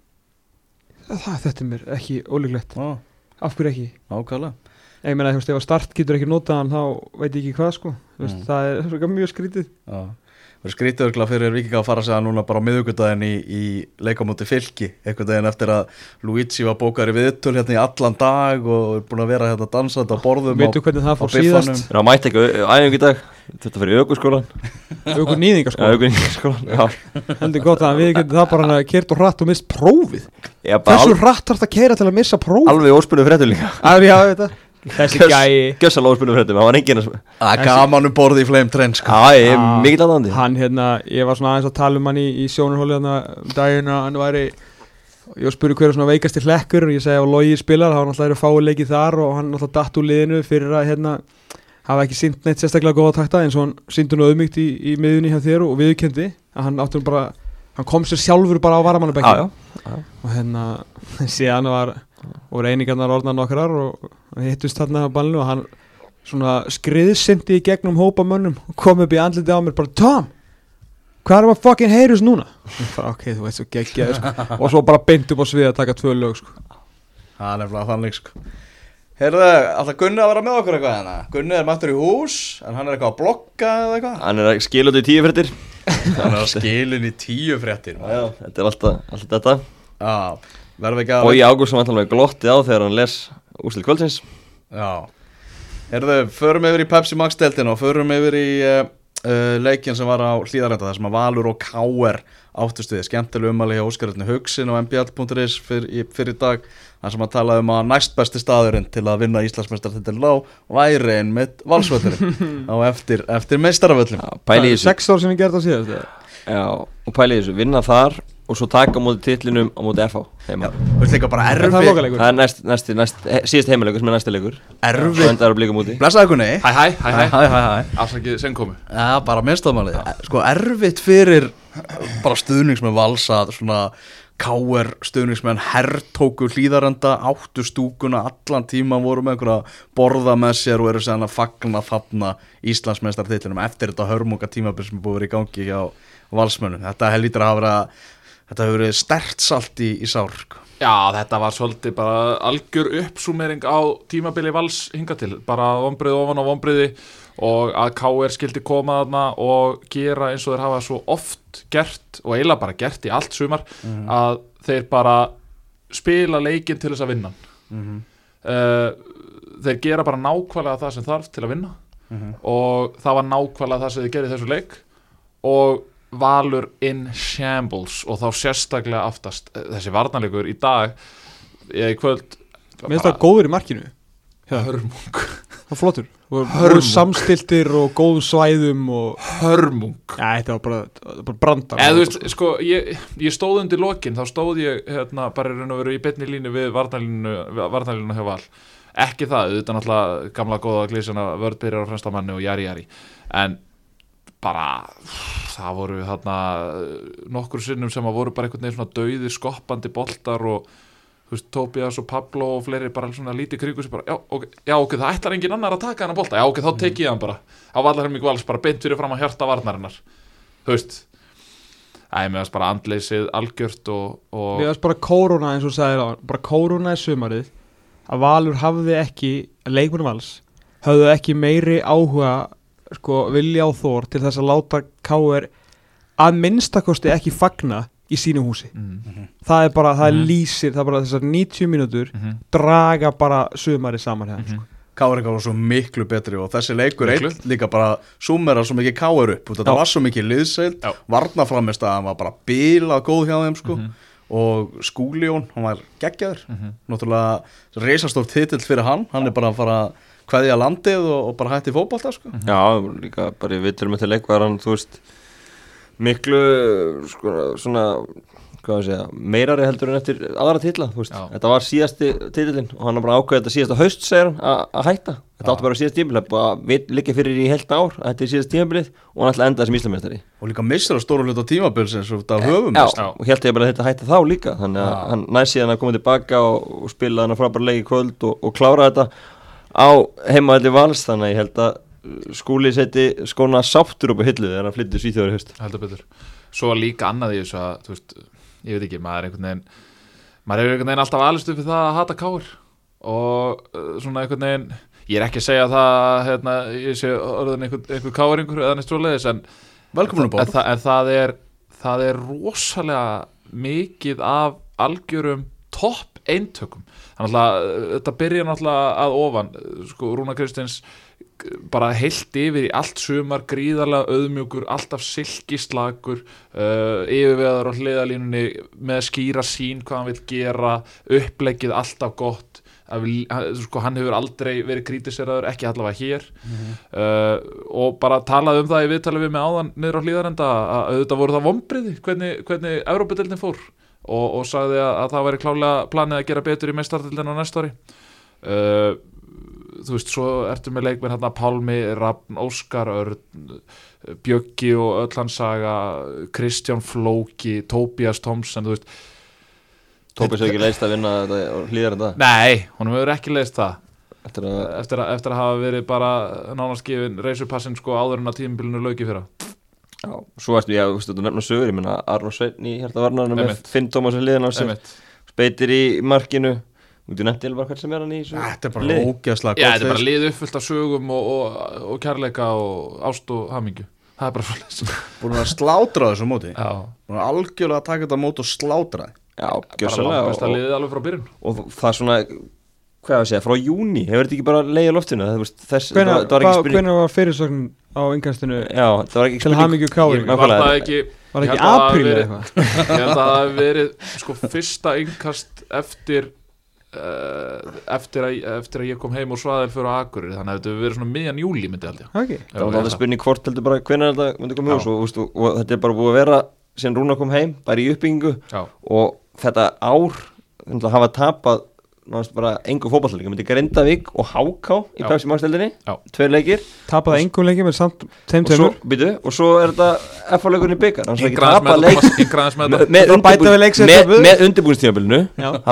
Það, þetta er mér ekki ólíklegt. Já, Af hverju ekki? ákvæðlega Ég meina, þú veist, ef að start getur ekki notað hann þá veit ég ekki hvað, sko. Mm. Það er mjög skrítið. Já, það er skrítið örgla fyrir Vikinga að fara að segja núna bara á miðugudaginn í, í leikamóti fylki, einhvern veginn eftir að Luigi var bókar í viðtöl hérna í allan dag og er búin að vera hérna dansandi á borðum Veitu hvernig það fór síðast? Það mætti ekki æfingu í dag. Þetta fyrir aukurskólan Já, heldur gott að við getum það bara að kert og hratt og mist prófið. Ég bara hversu al, hratt þarf það að keira til að missa prófið? Alveg óspunum fréttum að þessi gæi. Gjössal óspunum fréttum, það var enginn að Það er gaman um borði í Flame Trend sko. Já, ég er Ah, mikill aðandi hann hérna, ég var svona aðeins að tala um hann í, í sjónarhóli þannig að daginn að hann væri ég spurði hver er svona veikasti hlekkur og ég segi að Logi spilar, það var náttúrulega fáið leikið þar og hann náttúrulega datt úr liðinu fyrir að hérna hafa ekki sínt neitt sérstaklega góða takta eins og hann síndur nú auðmygt í, í miðunni hjá þér og viðkendi að hann áttur bara, hann kom sér sjálfur bara á já, og hérna síðan var og reyningarnar orðnar nokkrar og hittust þarna á ballinu og hann svona skriðsindi í gegnum hópa mönnum og kom upp í andliti á mér bara Tom, hvað er að fucking heyrus núna? Bara, ok, þú veit svo geggjaður sko. og svo bara beint upp á svið að taka tvö lög sko. Það er nefnilega þannig sko. Heyrðu, alltaf Gunni að vera með okkur eitthvað hérna Gunni er mættur í hús en hann er eitthvað að blokka eða eitthvað Hann er að skila út í tíu fréttir Hann er að skilin í tíu fréttir Já, já, þetta er alltaf, alltaf þetta Já, verðum við ekki að Og í ágúst sem alltaf glotti á þegar hann les úrslit kvöldsins. Já. Herðu, förum yfir í Pepsi Max deltina og förum yfir í uh, uh, leikin sem var á hlýðarenda þar sem að Valur og Káer áttust við. Skemmtileg umali hjá Óskararni Hugsin og mbl.is fyrir, fyrir dag þar sem að tala um að næst besti staðurinn til að vinna Íslandsmeistar þetta er lág væri einn með valsvöldurinn á eftir, eftir meistaraföllum. Já, pæli í þessu. Sex ár sem gerði það síðast eða? Já, og pæli í þessu, vinna þar og svo taka á móti titlinum á móti FH heima. Þú veist líka bara Er það erfi lokaleikur? Það er næst, næst, næst, he, síðast heimilegur sem er næsti leikur. Svo erfi endar að blika móti. Blessaði kunni Hæ, hæ, hæ, hæ, hæ, hæ, hæ afsakið sem komu. Já, bara minnstofmálið Sko, erfitt fyrir bara stuðningsmenn valsa svona káer stuðningsmenn herrtóku hlýðarenda áttu stúkuna allan tíma voru með einhverja borða með sér og eru séðan að fagna þarna Íslandsmeistartillinum eftir þetta hörmunga tímabil sem er búið að vera í gangi hjá valsmönnum. Þetta helvítur að hafa verið þetta hefur verið stert salt í, í sár sko. Já, þetta var svolítið bara algjör uppsúmering á tímabili vals hinga til, bara vonbriði ofan á vonbriði og að KR skildi koma þarna og gera eins og þeir hafa svo oft gert og eiginlega bara gert í allt sumar að þeir bara spila leikinn til þess að vinna mm þeir gera bara nákvæmlega það sem þarf til að vinna og það var nákvæmlega það sem þeir gerði þessu leik og Valur in shambles og þá sérstaklega aftast eh, þessi varnarleikur í dag eða í kvöld. Mér finnst það góður í markinu. Já. hörmung. Það er flottur. Og Hörmung. góð samstiltir og góð svæðum og hörmung. Já, þetta var bara, þetta var bara brandar þú veist, sko, ég, ég stóð undir lokin þá stóð ég hérna, bara raun og veru í betni línu við varnarlínu hjá Val. Ekki það, auðvitað náttúrulega gamla góða glísina vördbyrjar á fremsta manni og jari jari. En bara það voru þarna nokkur sinnum sem að voru bara einhvern veginn svona dauði skoppandi boltar og þú veist, Tobias og Pablo og fleiri bara svona lítið kringu sem bara, já, ok, já, ok, það ætlar engin annar að taka hann að bolta, já, ok, þá tek ég hann bara. Á vallarhelming vals, bara beint fyrir fram að hjarta varnarinnar, þú veist Æ, mér varst bara andleysið algjört og, og Mér finnst bara kóruna eins og þú sagðir á Bara kóruna í sumarið Að Valur hafði ekki Leikmennum vals Höfðu ekki meiri áhuga Sko, vilja á þór Til þess að láta KR Að minnstakosti ekki fagna Í sínu húsi mm, Það er bara, það Mhm. lýsir Það er bara þessar 90 mínútur mm Draga bara sumarið saman hérna Mhm. Káringar var svo miklu betri og þessi leikur Miklu. eitt líka bara sumera svo mikið káir upp þetta Já. var svo mikið liðseild Já. varnaframist að hann var bara bilað góð hjá þeim sko Mhm. og Skúljón, hann var geggjaður Mhm. náttúrulega reisastór titill fyrir hann, hann er bara að fara að kveðja landið og, og bara hætti fótbolta sko Já, líka bara í vittur með til leik var hann, þú veist miklu sko, svona hvað að segja, meirari heldur en eftir aðra titla, þú veist, Já. þetta var síðasti titlinn og hann var bara ákveðið þetta síðasta haust segir hann að- að hætta, þetta Já. átti bara síðast tímabilið bara við liggja fyrir í heilt ár að þetta er síðast tímabilið og hann ætla að enda sem íslamestari og líka missur að stóra hluta tímabilsins og þetta höfum Já, Já. og held ég bara að þetta hætta þá líka þannig að Já. hann næst síðan að koma tilbaka og, og spila hann að frábæra leik í kvöld og, og klára þetta á heimaðalli vals þannig að ég held að uh, skúli seti skóna sáttur upp á hillu þegar hann flyttur svíþjóður í haust. Heldur betur. Svo líka annað í þessu að þú veist, ég veit ekki, maður er einhvern veginn maður hefur einhvern veginn alltaf alist upp við það að hata káir. Og uh, svona einhvern veginn ég er ekki að segja það hérna, ég sé orðin einhver, einhver káiringur eða neitt stróleðis en, en, það, en það er það er rosalega mikið af algjörum topp eintökum þetta byrja náttúrulega að ofan sko Rúna Kristins bara heilt yfir í allt sumar gríðarlega auðmjúkur, alltaf silkislagur uh, yfirveðar á hliðalínunni með skýra sín hvað hann vil gera, uppleggið alltaf gott að hann- sko, hann hefur aldrei verið krítiseraður ekki allavega hér. Uh, og bara talaði um það í viðtali við með áðan niður á hlýðarenda að auðvitað voru það vombriði hvernig, hvernig Európa-deildin fór og, og sagði að, að það væri klálega planið að gera betur í meistardildin á næsta ári. Uh, þú veist, svo ertu með leikminn hérna Pálmi, Rafn, Óskar Örn, Bjöggi og öll hans saga, Kristján Flóki Tóbías Tomsen, þú veist. Tópis hefur ekki leist að vinna þetta og hlýðar þetta? Nei, honum hefur ekki leist það. Eftir að eftir að, eftir að hafa verið bara nánast gefin reysupassin sko áður en að tímabilinu lauki fyrra Já, svo ertu, já, þú veist, þú nefna sögur, ég menna Arnó Sveinn í hérta varnarinn með. Finn Tómas við liðan á sér, speitir í markinu Þú nefndi alveg hvert sem er hann í þessu Þetta er bara liði. ógeðslega Já, gott þetta er bara lið. lið uppfyllt af sögum og, og, og kærleika og ást og hamingju Það er bara svolítið búin að slátra þessu móti Já, búin að algjörlega að taka þetta mót og slátra þið. Já, bara gjörsalega langt besta liðið alveg frá byrjun og það er svona, hvað er að segja, frá júni hefur þetta ekki bara leiði á loftinu? Það, þú veist, þess, þetta, Hvenær var- ekki spurning hvenær var fyrirsögn á yngastinu Já, það var ekki til hamingju káir Ég- Var það ekki var ég ekki held að það apríl eða eitthvað? Ég held að það hafi verið sko fyrsta innkast eftir uh, eftir, að, eftir að ég kom heim og svaðil fyrir á Akureyri þannig að þetta hefur verið svona miðjan júli myndi held ég. Ok, Það var alltaf spurning hvort heldur bara hvernig þetta myndi koma hús og, og, og, og þetta er bara búið að vera síðan Rúna kom heim, bara í uppbyggingu og þetta ár þannig að hafa tapað náttúrulega bara engu fótballleika, myndi Grindavík og Háká í. Pepsi Max-deldinni, Já. tveir leikir. Tapaði engum leikjum en samt þeim tveimur. og svo er þetta yngraðis tapað með með með, með, Það með, með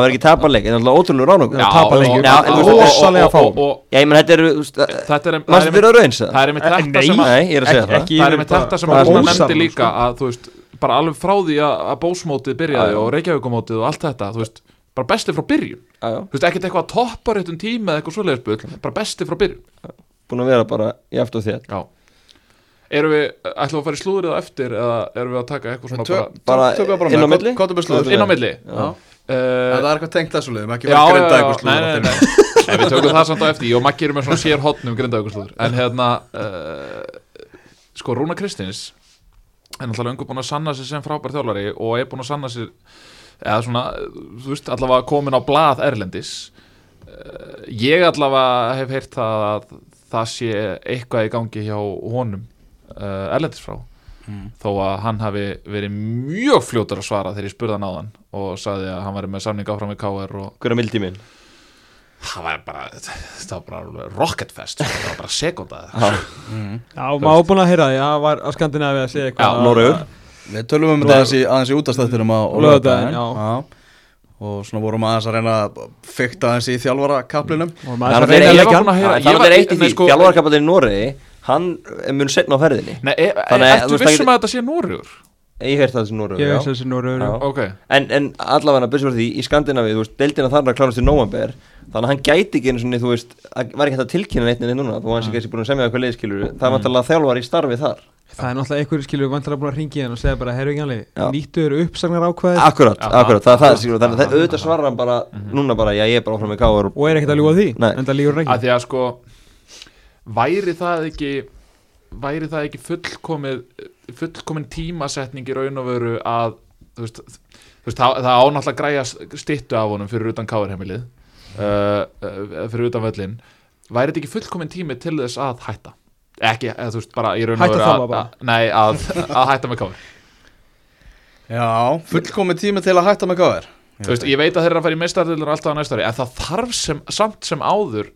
var ekki tapað leik, en alltaf ótrúlega tapa er mannstu það er einmitt þetta Nei, sem að er er nefndi líka sko. að þú veist, bara alveg frá því að, að bósmótið byrjaði og Reykjavíkumótið og allt þetta, þú veist, bara besti frá byrjun þú veist, ekkert eitthvað að toppa réttum tíma eða eitthvað svoleiðis bull, bara besti frá byrjun. Búin að vera bara í aftur og þér. Já. Erum við, ætlum við að fara í slúðrið á eftir eða erum við að taka eitthvað svona bara tökum við bara inn á milli? Við slúður. bara inn á milli. Já. uh, Það er eitthvað tengt þessu liðum, ekki já, grinda já, eitthvað nei, nei, slúður nei. Nei, við tökum það samt á eftir. Og Maggi erum með svona sér hotnum grindaugurslúður En hérna uh, Sko, Rúna Kristins er náttúrulega lengur búin að sanna sig sem frábær þjálfari og er búin að sanna sig eða svona, þú veist, allavega komin á blað Erlendis. Uh, Ég allavega hef heyrt það að það sé eitthvað í gangi hjá honum uh, Erlendis frá þó að hann hafi verið mjög fljótur að svara þegar ég spurði hann á hann og sagði að hann væri með samning áfram við KR og Hver er mildtíminn? það var bara það var bara alveg rocket fest sko. það var bara sekunda Já, maður búin að heyra því, það var á Skandinavi að segja Já, eitthvað Noregur. Við tölum um þetta aðeins í, aðeins í útastættinum á laugardaginn. Og svona vorum aðeins að reyna að fykta aðeins í þjálfara kaplinum Það maður er að Það er eitt í því, sko- þjálfarkapallin í Noregi Hann mun setna á ferðinni. Nei, e, e, Þannig að ertu þú vissum að þetta sé Nóriður? Ég hef það sem. Ok, En, en allavega byrjum við því, í veist, deildina þarna klárast í november Þannig að hann gæti ekki einu svona, þú veist, það var ekki hægt að tilkynna neitt neitt núna Þú var hans ekki búin að semja eitthvað leiðskilur Það er náttúrulega þjálfar í starfi þar. Það er náttúrulega einhverju skilur vantilega búin að ringi hann og segja bara, herru ekki alveg, nýttu eru uppsagnar ákvæðið Akkurat, akkurat, það er það, skilur Þannig að það auðvitað svarar hann bara, núna bara, já ég er bara áfram með káar og er ekkert að ljúga því, en það lígur að ekki. Því að sko væri það ekki væri það ekki fullkomið fullkomin tímasetning í raun og veru að þú veist, þú veist það, það ánáttúrulega að græja stittu af honum fyrir utan káarheimilið uh, uh, fyrir utan völlin væri þetta ekki fullkomin tími til þess að hætta? Ekki, eða þú veist bara í raun og Hætta að, bara. nei, að, að hætta með káar Já, fullkomið tími til að hætta með gáðir Þú veist, ég veit að þeir eru að fara í meistardildur alltaf á næsta ári en það þarf sem, samt sem áður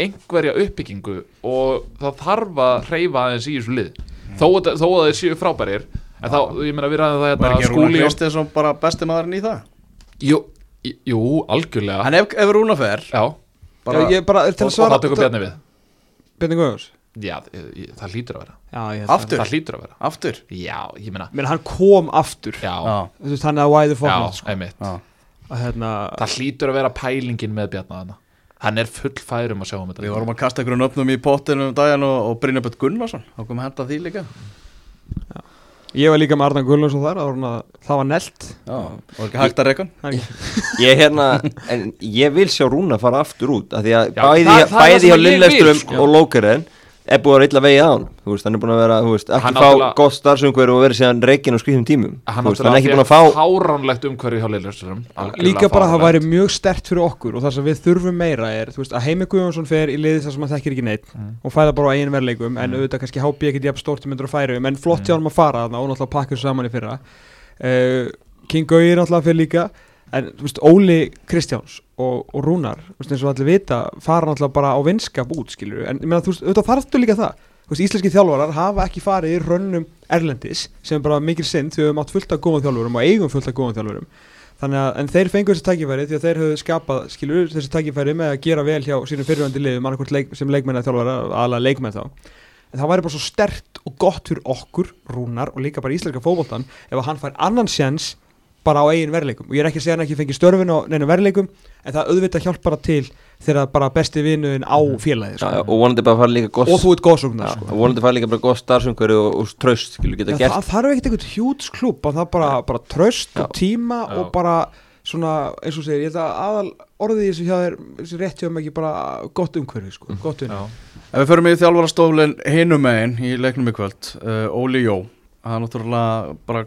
einhverja uppbyggingu og það þarf að hreyfa aðeins í þessu lið. Þó, að- þó að þeir séu frábærir en þá, ég meina við ræðum það Var hérna ekki Rúna skúli og, Kristinsson bara besti maðurinn í það? jú, jú, algjörlega. En ef, ef Rúna fer já, bara, Já, ég bara, til og, að og svara það tökur Bjarni við. Bjarni Guðjóns? Já, ég, ég, það hlýtur að vera. Já, ég Aftur? það hlýtur að vera. Aftur? Já, ég meina, Menn hann kom aftur. Já, Já, Þú veist, hann er að why the fuck já, sko. einmitt. Já. Að hérna það hlýtur að vera pælingin með Bjarni þarna. Hann er full færum að sjá um þetta. Við vorum að kasta einhverjum nöfnum í pottinu um daginn og, og Brynjaböld Gunnarsson þá komum að henda því líka Ég var líka með Arnan Guðlundsson þar það var, svona- það var nelt er Ég hérna, en ég vil sjá Rúna fara aftur út af Því að Já, bæði, það- það það bæði sem hjá Lilleström sko. og Lókeren er búið að reyla vegi á hann. Þú veist, hann er búin að vera, þú veist, ekki fá gott starfsumhverju og verið síðan reikin og skrifum tímum. Hann veist, hann er ekki búin að fá háránlegt umhverfi hjá Lilleström Líka bara að það væri mjög stert fyrir okkur og það sem við þurfum meira er þú veist, að Heimi Guðjónsson fer í liðið þar sem hann þekkir ekki neitt Mm. og fæða bara á eigin verleikum en auðvitað kannski HB ekkert jafn stórt sem myndur að færa um en flott hjá hann að fara þarna og náttúrulega pakka þessu saman í fyrra. Uh, King Gauir náttúrulega fyrir líka en veist, Óli Kristjáns og, og Rúnar, veist, eins og allir vita fara náttúrulega bara á vinskap út, skilur en meina, þú veist, auðvitað þarftu líka það. Veist, íslenski þjálfarar hafa ekki farið í rönnum erlendis sem bara mikil synd því við höfum átt fullt af góðum þjálfurum og eigum fullt af góðum þjálfurum. Þannig að, en þeir fengu þessi tækifæri því að þeir höfðu skapað, skilur, þessi tækifæri með að gera vel hjá sínum fyrirvændi liðum annarkvort leik, sem leikmenn að þjálfara, aðalega leikmenn þá. En það væri bara svo stert og gott fyrir okkur, Rúnar og líka bara íslenska fótboltan ef að hann fær annan sjens bara á eigin verleikum og ég er ekki að segja hann ekki fengi störfin á neina verleikum en það auðvitað hjálp bara til þegar bara besti vinuðin á félagi Já, sko. já, og vonandi bara að fara líka gott og þú ert Já, sko. og vonandi að fara líka bara gott starfsumhverju og, og tröst skilur geta Já, gert það þarf ekkert einhvern hjúts klúb það er bara, bara tröst Já. og tíma Já. og bara svona eins og segir, ég held að aðal orðið í þessu hjá þér, þessu rétt hjá mig ekki bara gott umhverfi, sko, gott unni Já, Ef við förum í þjálfarastoflin hinum megin í leiknum í kvöld, uh, Óli Jó það er náttúrulega bara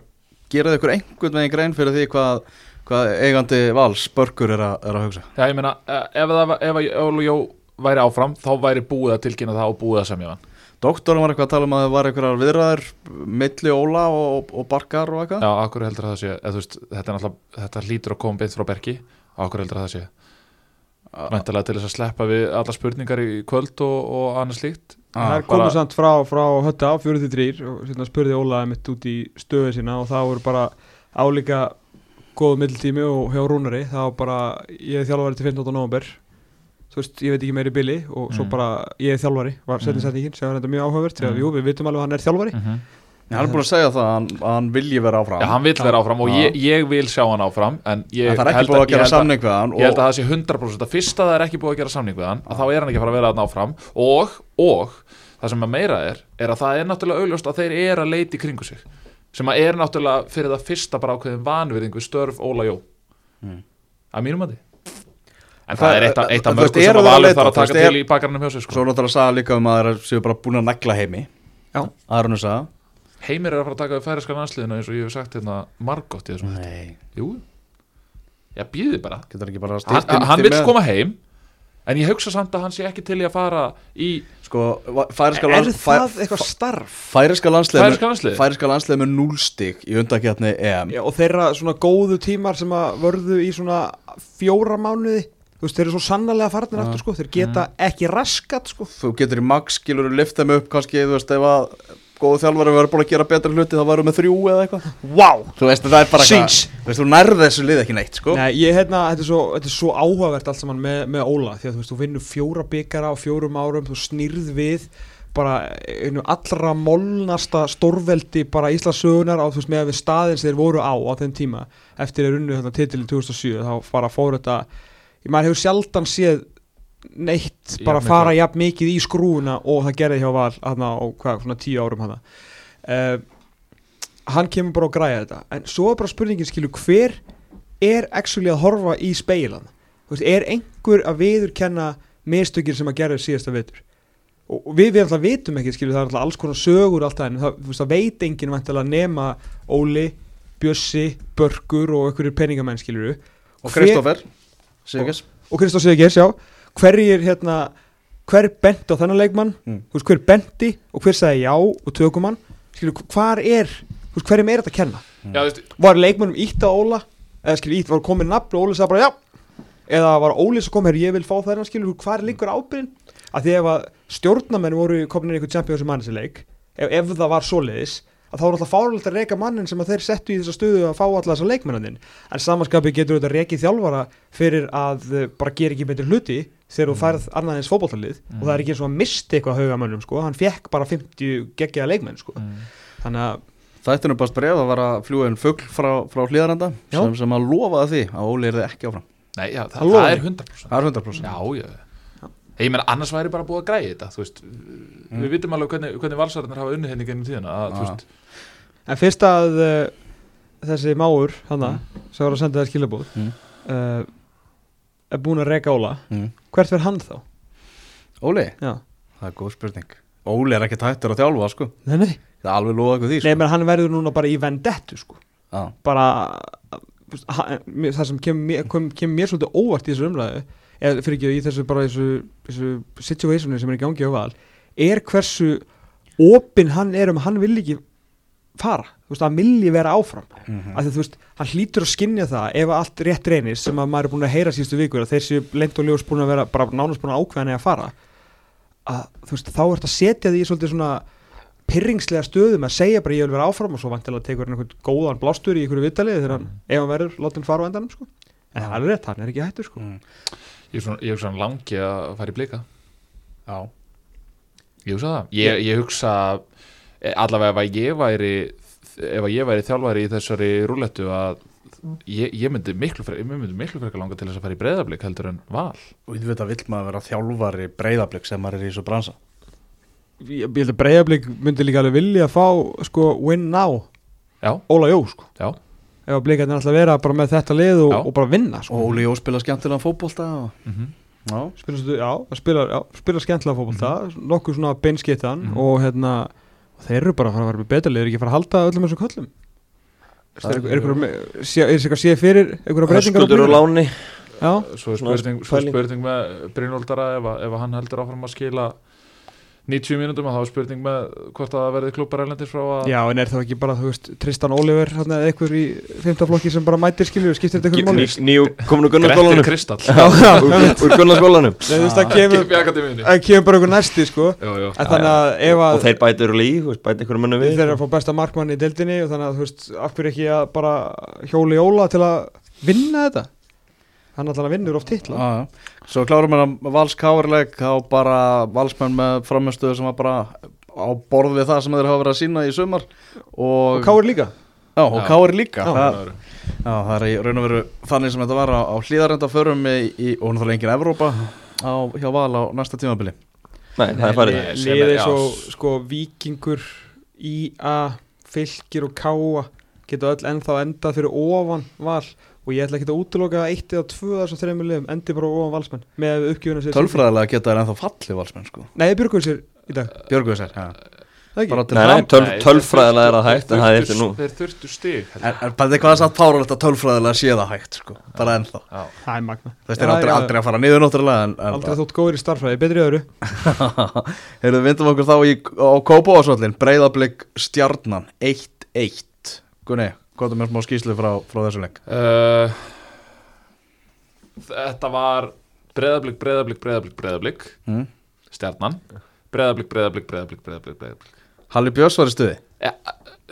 geraði ykkur einhvern veginn grein fyrir því hvað, hvað eigandi vals börgur er, er að hugsa? Já, ég meina, eh, ef, það, var- ef að Óli Jó væri áfram, þá væri búið að tilkynna það og búið að semja hann. Doktorum var eitthvað að tala um að það var einhverjar viðræður milli Óla og, og Barkar og eitthvað? Já, akkur heldur að það sé, eða, veist, þetta, er náttúrulega- þetta hlýtur að koma beint frá Berki. Akkur heldur að það sé? Mæntalega til þess að sleppa við alla spurningar í kvöld og, og annað slíkt Það er komið samt frá, frá hötta á 43 og sérna spurði Óla mitt út í stöðu sína og það voru bara álíka góðu middeltími og hjá Rúnari það var bara, ég er þjálfari til 15. november þú veist, ég veit ekki meiri bili og svo Mm. bara, ég er þjálfari var Mm. setningin, sem var þetta mjög áhugavert Mm. jú, við vitum alveg að hann er þjálfari mm -hmm. Hann er búin að segja það að hann, að hann vilji vera áfram. Já, hann vill vera áfram og ég, ég vil sjá hann áfram En ég En það er held að ég gera held samning við hann Ég held að það sé 100% að fyrst að það er ekki búið að gera samning við hann að þá er hann ekki að fara að vera þarna áfram og, og það sem að meira er er að það er náttúrulega augljóst að þeir eru að leita í kringu sig sem að er náttúrulega fyrir það fyrsta bara ákveðin vanvirðing við störf Óla Jó. Mm. að mínum að því en Það- það, er eitt af, eitt af mörgum sem að að valið þarf að taka til í bakarnum hjá sig sko. Svo er náttúrulega að sagða líka um að það séu bara búin að negla heimi. Já. Aðrunu sagða Heimir er að fara að taka við færiska landsliðina eins og ég hef sagt hérna margótt í þessum Nei, Jú, já býði bara. Getur ekki bara hann, hann með- koma heim en ég hugsa samt að hann sé ekki til í að fara í Sko, færiska Er lands- það eitthvað starf? Færiska landsleið færiska landsliði Færiska landsleið með núlstig í undakjarni EM. Já, og þeirra svona góðu tímar sem að vörðu í svona fjóra mánuði þú veist, þeir eru svo sannarlega farnir Já. aftur sko, þeir geta ekki raskat sko. Þú getur í max, skilur þú lift þeim upp kannski, þú veist, ef að góðu þjálfari verður búin að gera betra hluti þá verður með þrjú eða eitthvað. Vá, Þú veist, það er bara Sings. Þú veist, þú nærði þessu lið ekki neitt, sko. Nei, ég hérna, þetta er svo, þetta er svo áhugavert allt saman með, með Óla því að þú veist, þú vinnur fjóra byggara á fjórum árum þú snýrð við bara einu allra molnasta stórveldi bara Íslandsögunar á þú veist með að við staðin sem þeir voru á á þeim tíma eftir að runnu þetta titilin 2007 þá bara fór þetta ég maður hefur sjaldan séð neitt Jafn bara mikla- fara jafn mikið í skrúuna og það gerði hjá Val hana, á hvað, svona tíu árum hana. Uh, hann kemur bara að græja þetta. En svo er bara spurningin skilur hver er actually að horfa í speilan veist, er einhver að viðurkenna mistökir sem að gera síðasta vitur og og við, við alltaf vitum ekki skilur það er alltaf alls konar sögur alltaf en það, þú veist, það veit enginn vantilega nema Óli, Bjössi, Börkur og einhverjir peningamenn skilur Og Kristoffer Sigurgess og Kristóf Sigers, já hverjir hérna hver benti á þennan leikmann? Mm. veist, hver benti og hver sagði já og tökum hann? Hvar er, veist, hverjum er þetta að kenna? Veist, var leikmannum ítt á Óla? Eða skilur, ítt, var komið nafn og Óli sagði bara já. Eða var Óli sem kom hér, ég vil fá þennan skilur, hvað er líkur ábyrðin að því ef að stjórnamenn voru komin inn í einhvern Champions Mannessi leik ef, ef það var svoleiðis að þá er alltaf fárulegt að reyka mannin sem að þeir settu í þessa stöðu að fá alla þessa leikmennandinn en samanskapi getur þetta reykið þjálfara fyrir að uh, bara gera ekki betur hluti þegar þú færð annað eins fótboltalið. Og það er ekki eins og að misti eitthvað haugamönnum sko. hann fekk bara 50 geggjaða leikmenn sko. mm. þannig að Þættinu bara bref að var að fljúa inn fugl frá, frá hlýðaranda sem, sem að lofaði því að Óli er þið ekki áfram. Nei, já, það, Það það er 100% Það er 100% Já, já Ég meina, annars væri bara búið að græja þetta Þú veist, Mm. við vitum alveg hvernig, hvernig valsararnir hafa unnið henni gennum tíðina að, veist, En fyrst að uh, þessi máur hana, sem var að senda það skilabóð Mm. uh, er búin að reyka Óla mm. hvert verð hann þá? Óli, Já. það er góð spurning Óli er ekki tættur að þjálfa, sko Nei, nei, Það er alveg lofa eitthvað því, nei sko menn hann verður núna bara í vendettu sko. Já. bara mér- það sem kemur kom, kemur mér svolítið óvart í þessu umræðu eða fyrir ekki í þessu bara þessu, þessu situationi sem er í gangi á val er hversu opinn hann er um hann vil ekki fara, þú veist, hann vilji vera áfram Mhm. af því þú veist, hann hlýtur að skinja það ef allt rétt reynist sem að maður er búin að heyra síðustu vikur að þeir séu lent og ljós búin að vera bara nánast búin að ákveðan að fara að þú veist, þá ert að setja því svolítið svona pyrringslega stöðum að segja bara ég vil vera áfram og svo vantilega tekur hann einhvern góðan blástur í einhverju viðtalið þegar hann, ef hann verður, látt hann fara á endanum sko. en það er rétt, hann er ekki hættur sko. Mm. Ég er svona, langi að fara í blika. Já. Ég hugsa það. Ég, ég hugsa eh, allavega ef að ég væri ef að ég væri þjálfari í þessari rúlettu að ég, ég myndi miklu frekar, ég myndi miklu frekar langa til þess að fara í breyðablík heldur en val. Og ég veit að vill maður vera þjálfari breyðablík sem maður er í þessu bransa? Ég, ég held að breyðablík myndi líka alveg vilja að fá sko win now, Já, Óla Jó sko. já, ef að blikarnir alltaf vera bara með þetta lið og, og bara vinna Og sko. Óli Jó spila skemmtilega fótbolta og... Mhm. Já, spila, já, það spila, já, spila skemmtilega fótbolta nokkuð svona beinskittan Mhm. og hérna og þeir eru bara að fara að vera betur lið er ekki að fara að halda öllum þessum köllum er, er, er, er, sé- eitthvað fyrir einhverja breytingar á Höskuldur og? Láni já, Svo er spurning, með Brynjóldara ef, að- ef að hann heldur áfram að skila 90 mínútum að þá er spurning með hvort að verði klúpar erlendis frá að já, en er það ekki bara, þú veist, Tristan Oliver eða einhver í fymtaflokki sem bara mætir skilju, skiptir þetta máli? Ný- Nýjú komin úr Grettir Gunnarskólanum Kristall. Já, já, Úr Gunnarskólanum það kemur, bara einhver næsti, sko. Jú, jú. en þannig að ef að Og þeir bætir úr veist, bætir einhverjum mönnum við. Þeir eru að fá besta markmann í deildinni og þannig að, þú veist, af hverju ekki að bara hjóli jóla til að vinna þetta? Hann alltaf vinnur oft titla. Já, já. Svo klárum við að vals káurleik þá bara valsmenn með framistöðu sem var bara á borð við það sem þeir hafa verið að sína í sumar. Og, og Káur líka. Já, og Já. káur líka. Já. það, já, það er í raun og veru þannig sem þetta var á, á hlýðarenda förum í, í, og náttúrulega engin Evrópa á, hjá val á næsta tímabili. Nei, það er farið. liðið svo sko vikingur IA, fylgir og káa geta öll ennþá endað fyrir ofan val og ég ætla ekki að útloka að eitt eða tvö þessar þreymur liðum endi bara ofan valsmenn með uppgjöfuna sér Tölfræðilega geta þeir ennþá falli valsmenn sko. Nei, Björgvin sér í dag. Björguðu sér, já. Það Nei, tölfræðilega er það þeir hægt en það er eftir nú. Þeir þurftu stig En, ég. en bara eitthvað að párulegt að tölfræðilega sé það hægt sko Bara ennþá. Já. Það er magna Þess þeir aldrei, aldrei að fara niður náttúrulega en, en Aldrei þótt góður í starfræði, betri í öðru. Heyrðu, við vindum okkur þá í, á Kópavásvöllin Breiðablик stjarnan 1-1 Gunni, hvað er mér smá skýslu frá, frá þessu leik? Uh, Þetta var breðablик, breðablik, breðablik, breðablik Mm. Stjarnan. Breðablik, breðablik, breðablik, breðablik Halli Björns var í stuði? Ja,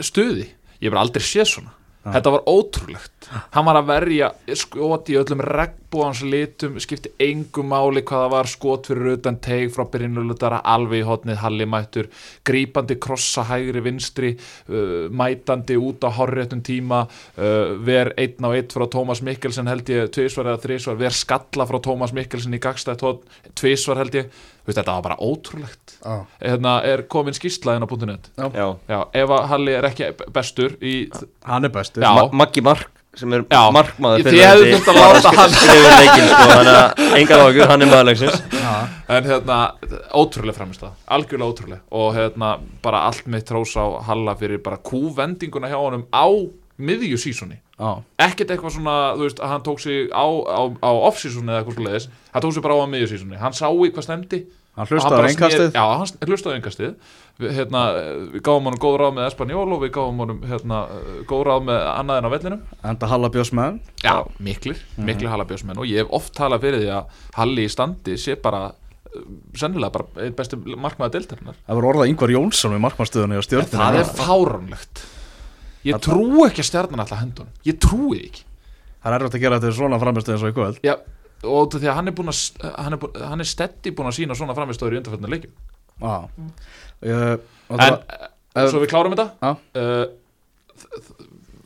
Stuði, ég hef aldrei séð svona Þetta var ótrúlegt. Hann var að verja skot í öllum regnbúans litum, skipti engu máli hvað það var skot fyrir utan teig frá byrjinulutara, alveg í hotnið Halli mættur, grípandi krossa hægri vinstri, uh, mætandi út á horréttum tíma uh, ver einn á einn frá Tómas Mikkelsen held ég, tvisvar eða þrisvar ver skalla frá Tómas Mikkelsen í gagstætt hotn tvisvar held ég, veist, þetta var bara ótrúlegt. Ah. hérna er komin skýrslaðin á .net. Já, Já, ef að Halli er ekki bestur í Hann er bestur. Ma Maggi Mark sem er Já. markmaður Þið hefðu þurft að láta hann- skrifið leikinn sko, þannig að engar áhugur, hann er maðurleiksins En hérna, ótrúlega framist það Algjörlega ótrúlega Og hérna, bara allt mitt trós á Halla fyrir bara kúvendinguna hjá honum á miðju sísoni. ah. Ekkert eitthvað svona, þú veist, hann tók sig á, á, á off-sísoni eða eitthvað svo leiðis Hann tók sig bara á að miðju sísoni Hann sá í hvað stemdi Hann hlustaði snéri- Já, hann hlustaði á einkastið við, hérna, við gáum honum góð ráð með Espanjól og við gáum honum hérna, góð ráð með annað en á vellinum. Enda Halla Björns með hann Já, miklir, miklir Hallabjósmenn og ég hef oft talað fyrir því að Halli í standi sé bara uh, sennilega bara einn besti markmaður deildarinnar. Það var orðað Yngvar Jónsson við markmannstöðunni á stjórninu Það er fáránlegt Ég trú ekki að stjarnan alltaf hendun Ég trúi ekki. Það er erfitt að gera þetta svona framistöð eins og í kvöld. Já, og því að hann er búin að hann er, búin, hann er steddi búin að sína svona framistöður í undarfældinu leikjum. Ah. uh, En uh, svo við klárum þetta. Já. uh,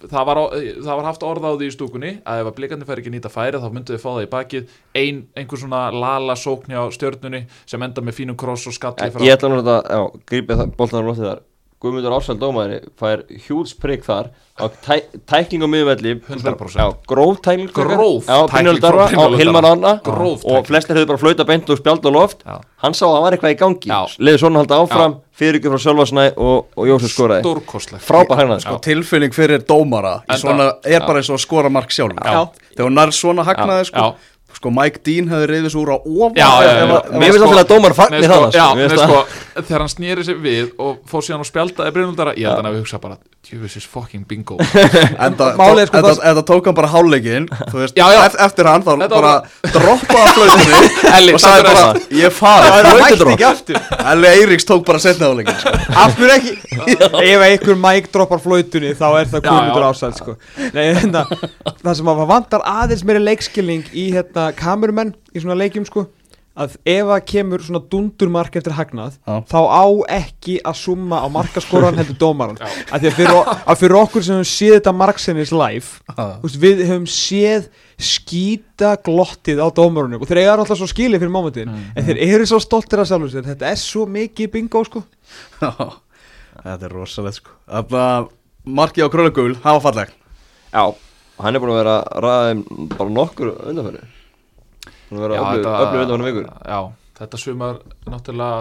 Það var, á- það var haft orða á því í stúkunni að ef að blikandi fær ekki nýta færi þá myndu þið fá það í bakið. Ein, einhver svona lala sókn hjá stjörnunni sem enda með fínum kross og skalli frá Ég ætla nú þetta, já, grípið það boltanar lóttið þar Guðmundur Ársæl dómæri fær hjúls prigg þar á tæ, tækling á miðvelli 100%. Já, gróf frekar. Gróf Já, tækling Darra á Hilmar. Anna Gróf Og flestir hefur bara flauta beint og spjald og loft Já. Hann sá að það var eitthvað í gangi Já. Leði svona halda áfram, fyrir ykkur frá Sölvarsnæ og, og Jósef skoraði stórkostlegt Frábær hagnaði Sko tilfinning fyrir dómara svona, er bara eins og að skora mark sjálf Já. Þegar hún nær svona hagnaði sko, Já. Sko Mike Dean hefði reyðið svo úr á ofan Já, já, já, Mér finnst sko- alltaf að dómar fagnir sko, það já, Mér nei, finnst sko, það- þegar hann snýri sig við og fór síðan og spjaldaði Brynjólfdara ég held hann að við hugsa bara djöfisins fucking bingo. Er sko það- tók hann bara hálfleikin Þú veist, Já, já. eft- eftir hann þá bara droppaði Elli, og sagði bara, ég fari Það mætti ekki aftur. Elli Eiríks tók bara setna sko. Af hverju ekki? Ef einhver mæk droppar flautunni þá er það já. Ársæl sko. Nei, hérna, Það sem að hérna, kamerumenn í svona leikjum sko að ef að kemur svona dundurmark eftir hagnað Já. þá á ekki að summa á markaskoran heldur dómaran að því að fyrir, að fyrir okkur sem höfum séð þetta marksennis live veist, við höfum séð skýta glottið á dómarunum og þeir eiga alltaf svo skilið fyrir mómentin en þeir eru svo stoltir af sjálfum sér. Þetta er svo mikið bingo sko. Já, Þetta er rosalegt sko. Að markið á Kröllugul, það var fallegt. Já, hann er búin að vera ræðum bara nokkur undanfæri Búin að vera öflug undanfæri vikur. Já, þetta sumar náttúrulega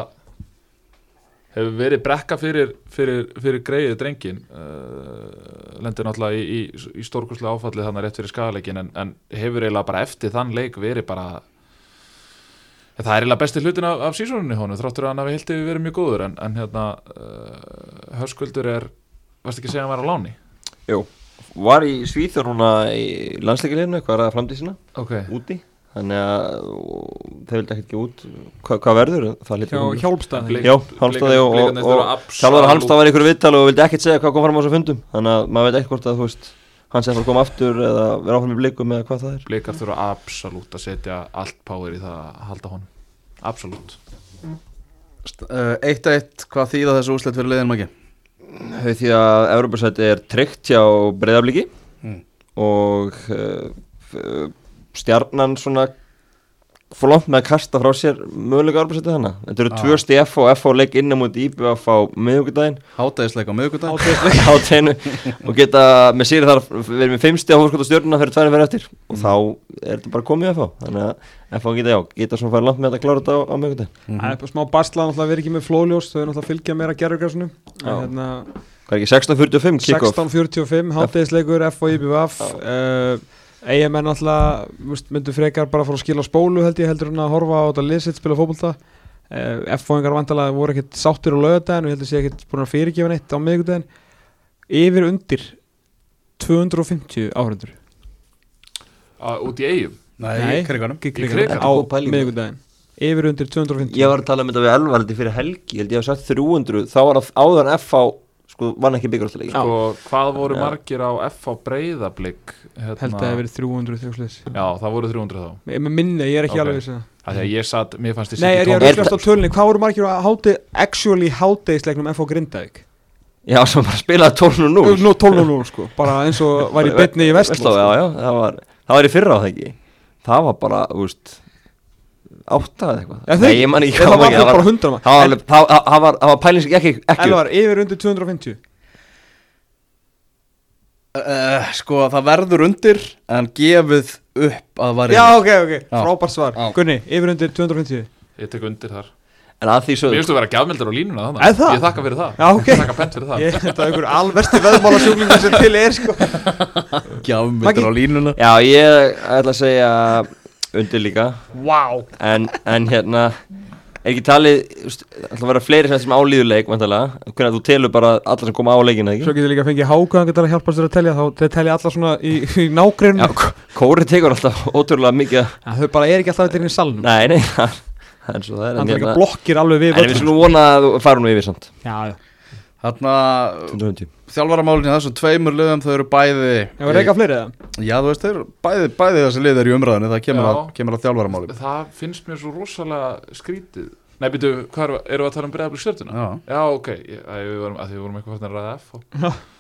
hefur verið brekka fyrir, fyrir, fyrir greiðið drengin uh, lendir náttúrulega í, í, í stórkurslega áfallið þannig rétt fyrir skagaleikin en, en hefur eiginlega bara eftir þann leik verið bara það er eiginlega besti hlutin af, af sísónunni hónu þráttur að hann hafi hildi verið mjög góður en, en hérna uh, hörskuldur er, varst ekki að segja að hann var á láni? Jú, var í Svíþjór núna í landsleikileginu, hvað er það framtíðsina, Ok, úti Þannig að þeir vildi ekkert ekki út Hva, Hvað verður? Það Hjá lítur hjálpstæði Blik- Já, Halmstaði og, og, og Hjálfar Halmstað var í ykkur viðtal og vildi ekkert segja hvað kom fram á þessu fundum Þannig að maður veit ekki hvort að þú veist Hann sem fara að koma aftur eða vera áfram í blikum eða hvað það er Blikar þurfa absolutt að setja allt power í það að halda honum Absolutt Uh, Eitt eitt, hvað þýða þessu úslit fyrir liðin maki? Þau því að Evropasæti er tryggt hjá breyðabliki Mm. og uh, stjarnan svona fór langt með að kasta frá sér möguleika Evropasæti þannig Þetta eru Ah. tvö stið F og F og leik inn á múti IBF á miðugudaginn Hátæðisleik á miðugudag á teinu og geta með sér þar verið með fimmsti á hóskóta stjórnuna fyrir tværið fyrir eftir. Og þá er þetta bara komið FH þannig að FH geta já, geta svona farið langt með að klára þetta á, á miðugudaginn Það er bara smá basla náttúrulega verið ekki með flóljós þau er náttúrulega að fylgja meira gerðurgræsinu hérna, Hvað er ekki 16.45 kick-off? 16.45 háttegisleikur F og IBVF er náttúrulega veist, myndu frekar bara að fara að skila spólu held ég heldur en að horfa á þetta lisitt spila fótbolta. Uh, F-fóingar vantalega voru ekkert sáttir á lögadaginn og ég heldur sé ekkert búin að fyrirgefa neitt á miðgudaginn yfir undir 250 áhrendur Út í eigum Nei, í kriganum á miðgudaginn yfir undir 250 Ég var að tala um þetta við Elvaraldi fyrir helgi, ég held ég hef sagt 300 þá var það áður en FH sko vann ekki byggjárstæðleiki sko, Hvað voru margir á F á breyðablík hérna, held að það hefur verið 300 þjóksleis Já, það voru 300 þá. Með minni, ég er ekki Ok. alveg viss um það. Það því að ég satt, mér fannst ég Nei, er ég að Er rúkast á tölunni? Hvað voru margir á háti, actually hátegisleiknum F.O. Grindavík? Já, sem bara spilaði 12 nú Nú 12.0 sko, bara eins og var í bytni í já, já, það var, það var í fyrra á það ekki? Það var bara, þú veist átta eða eitthvað. Já, Nei, ég man ekki Það var bara 100 mann. Það var alveg- það- það- það var, það var pælins ekki, ekki, ekki. Elvar, yfir undir 250 uh, Sko, það verður undir en gefið upp að var Já, ok, ok, frábært svar. Já. Gunni, yfir undir 250 Ég tek undir þar. En að því Mér sögðu finnst þú vera gjafmildur á línuna þannig Er það? Ég þakka fyrir það. Já, ok. Ég þakka pent fyrir það. Ég held að einhver alversti veðmála sjúklingur sem til er sko. Gjafmyndur á línuna. Já, ég ætla að segja undir líka. Vá. En, en hérna Er ekki talið, þú veist, ætla að vera fleiri sem, sem álíðuleik, vantalega Hvernig að þú telur bara alla sem koma á leikina, ekki? Svo getur líka að fengið hákaðan getur að hjálpa sér að telja þá þeir telja alla svona í, í nágrinu Já, Kóri tekur alltaf ótrúlega mikið Þau bara er ekki alltaf þetta inn í salnum. Nei, nei, það það er svo það er en er líka hérna- blokkir alveg við En við skulum vona að þú fara nú yfir samt. Já, já. Þarna, 220 þjálfaramálin í þessum tveimur liðum þau eru bæði Ég var reyka fleiri eða? Já, þú veist, þeir eru bæði, bæði þessi lið eru í umræðinu það kemur, Já. að, kemur að þjálfaramálin Það finnst mér svo rosalega skrítið Nei, býtu, hvað erum við, erum við að tala um breyðablík stjórnuna? Já, Já, ok, ég, að við vorum, að því við vorum eitthvað fannir að ræða F og, Já.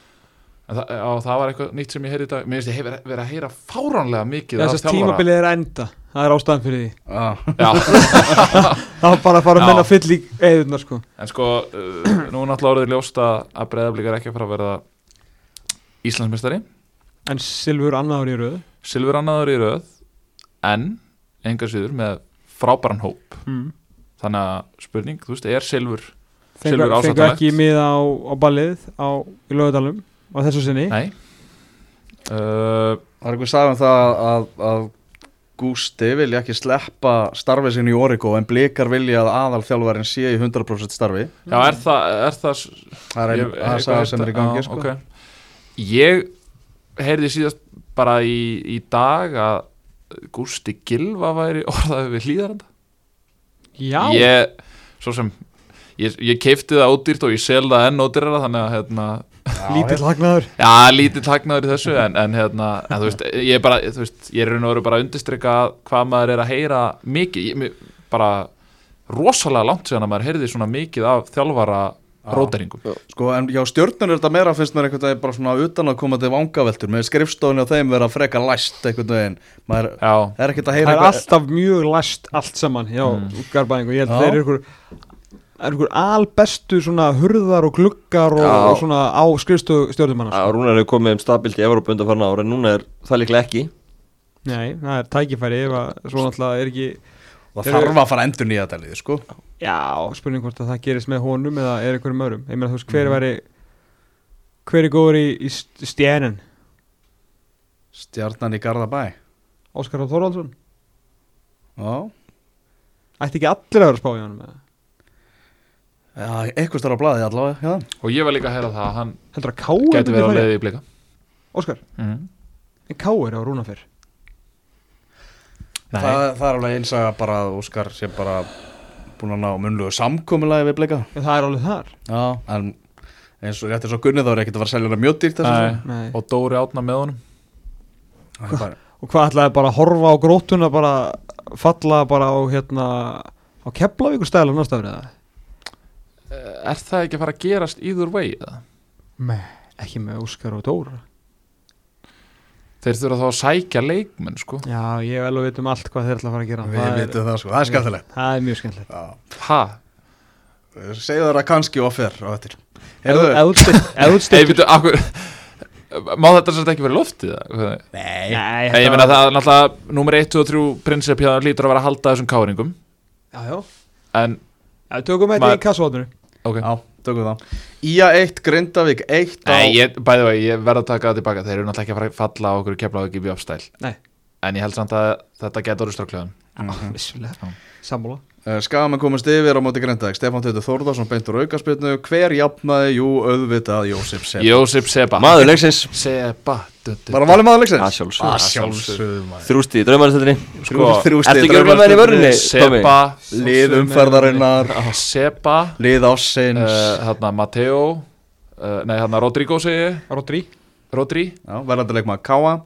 það, já, það var eitthvað nýtt sem ég heyrði í dag. Mér finnst ég hef verið að heyra fáránlega mikið af Þessast tímabilið er að enda. Það er ástæðan fyrir því. Já. Já, Það var bara að fara að menna fyll í eðunar sko. En sko, uh, nú er náttúrulega orðið ljósta að breyðablík er ekki að fara að verða Íslandsmeistari. En Silfur annar í röðu Silfur annaður í röð En, engar síður, með frábæran hóp. Mm. Þannig að spurning, þú veist, er Silfur Silfur miða á, á á, á þessu sinni. Nei. Uh, Það er eitthvað sagði um það að, að Gústi vilja ekki sleppa starfið sinni í Origo en blikar vilja að aðalþjálfarin sé í 100% starfi. Já, er það, er það Það er aðsaga sem er í gangi já, sko. ok. Ég heyrði síðast bara í, í dag að Gústi Gilva væri orðaði við hlýðaranda Já, Ég, svo sem Ég, ég keipti það ódýrt og ég sel það enn ódýrara þannig að hérna, lítill hagnaður. Já, lítið taknaður í þessu en, en hérna, en þú veist, ég er bara þú veist, ég er raun og veru bara að undirstrika hvað maður er að heyra mikið. Ég, bara rosalega langt síðan að maður heyrði svona mikið af þjálfara róteringum Sko, en já, stjórnur er þetta meira finnst mér einhvern veginn bara svona utan að koma til vangaveltur. Með skrifstofunni og þeim vera freka læst einhvern veginn, maður Já, er ekkert að Það er alltaf mjög læst allt saman hjá Mm. mm. Garbæðingu Ég held Já. þeir eru ykkur er einhver albestu svona hurðar og gluggar og, og svona á skrifstofu stjórnumanna að Rúnar hefur komið um stabilt í Evrópu undan farin ára en núna er það líklega ekki. Nei, það er tækifæri ef að svo náttúrulega er ekki eru- þarf að fara endur nýja dælið sko. Já, spurning hvort að það gerist með honum eða er einhverjum öðrum. Ég meina þú veist, hver Mhm. væri hver er góður í, í stjænin stjarnan í Garðabæ. Óskar Þorvaldsson já, Ætti ekki allir að vera að spá í honum eða? Já eitthvað starf á blaði allavega já. og ég var líka að heyra það að hann Heldur að Káur gæti verið á leiði í blika. Óskar, mm. en Káur er á rúna fyrr Nei, það, það er alveg eins að bara Óskar sé bara búin að ná munlugu samkomulagi við bleika En það er alveg þar. Já, en eins og rétt eins og Gunni þá er ekkert að fara að selja hana mjög dýrt og Dóri átna með honum. Bara- Og hvað ætlaði bara að horfa á grótuna bara falla bara á hérna á Keflavíkur stæla næsta árið eða? Eh, Er það ekki að fara að gerast either way? eða? Nei, ekki með Óskar og Dóra Þeir þurfa þá að sækja leikmenn sko Já, ég vel og veit um allt hvað þeir ætla að fara að gera við það, vitum það sko, það er skemmtilegt það er mjög skemmtilegt Já. Ha? segðu það kannski offer á Ef Heyrðu, þú Má þetta sérst ekki verið loftið? eða? nei, Nei, ég meina það er náttúrulega Númer 1, 2 og 3 prinsip það lítur að vera að halda þessum káringum Já, já En, Já, við tökum þetta Maður- í kassavotninu ok. Já, tökum það. Ía 1, Grindavík 1 á Nei, ég, bæði vegi, ég verð að taka það tilbaka. Þeir eru náttúrulega ekki að fara að falla á okkur kefla ekki við uppstæl Nei. En ég held samt að þetta getur Mhm. Vissulega. Sammála Uh, Skagamenn komast yfir á móti Grindavík. Stefán Teitur Þórðarsson beintur aukarspilnu Hver jafnaði, jú, auðvitað Jósef Sepp Jósef Seba. Maður leiksins. Seba du, Bara valið maður að leiksins? sjálfsög Að sjálfsögðu. maður. Þrústi í draumaristöldinni. Sko, henni í vörninni? Seba. Lið umferðarinnar. Seba. Lið ásins uh, Þarna Mateo. Uh, Nei, þarna Rodrigo segi Rodri. Rodri. Já, verðandi leikmaður Káa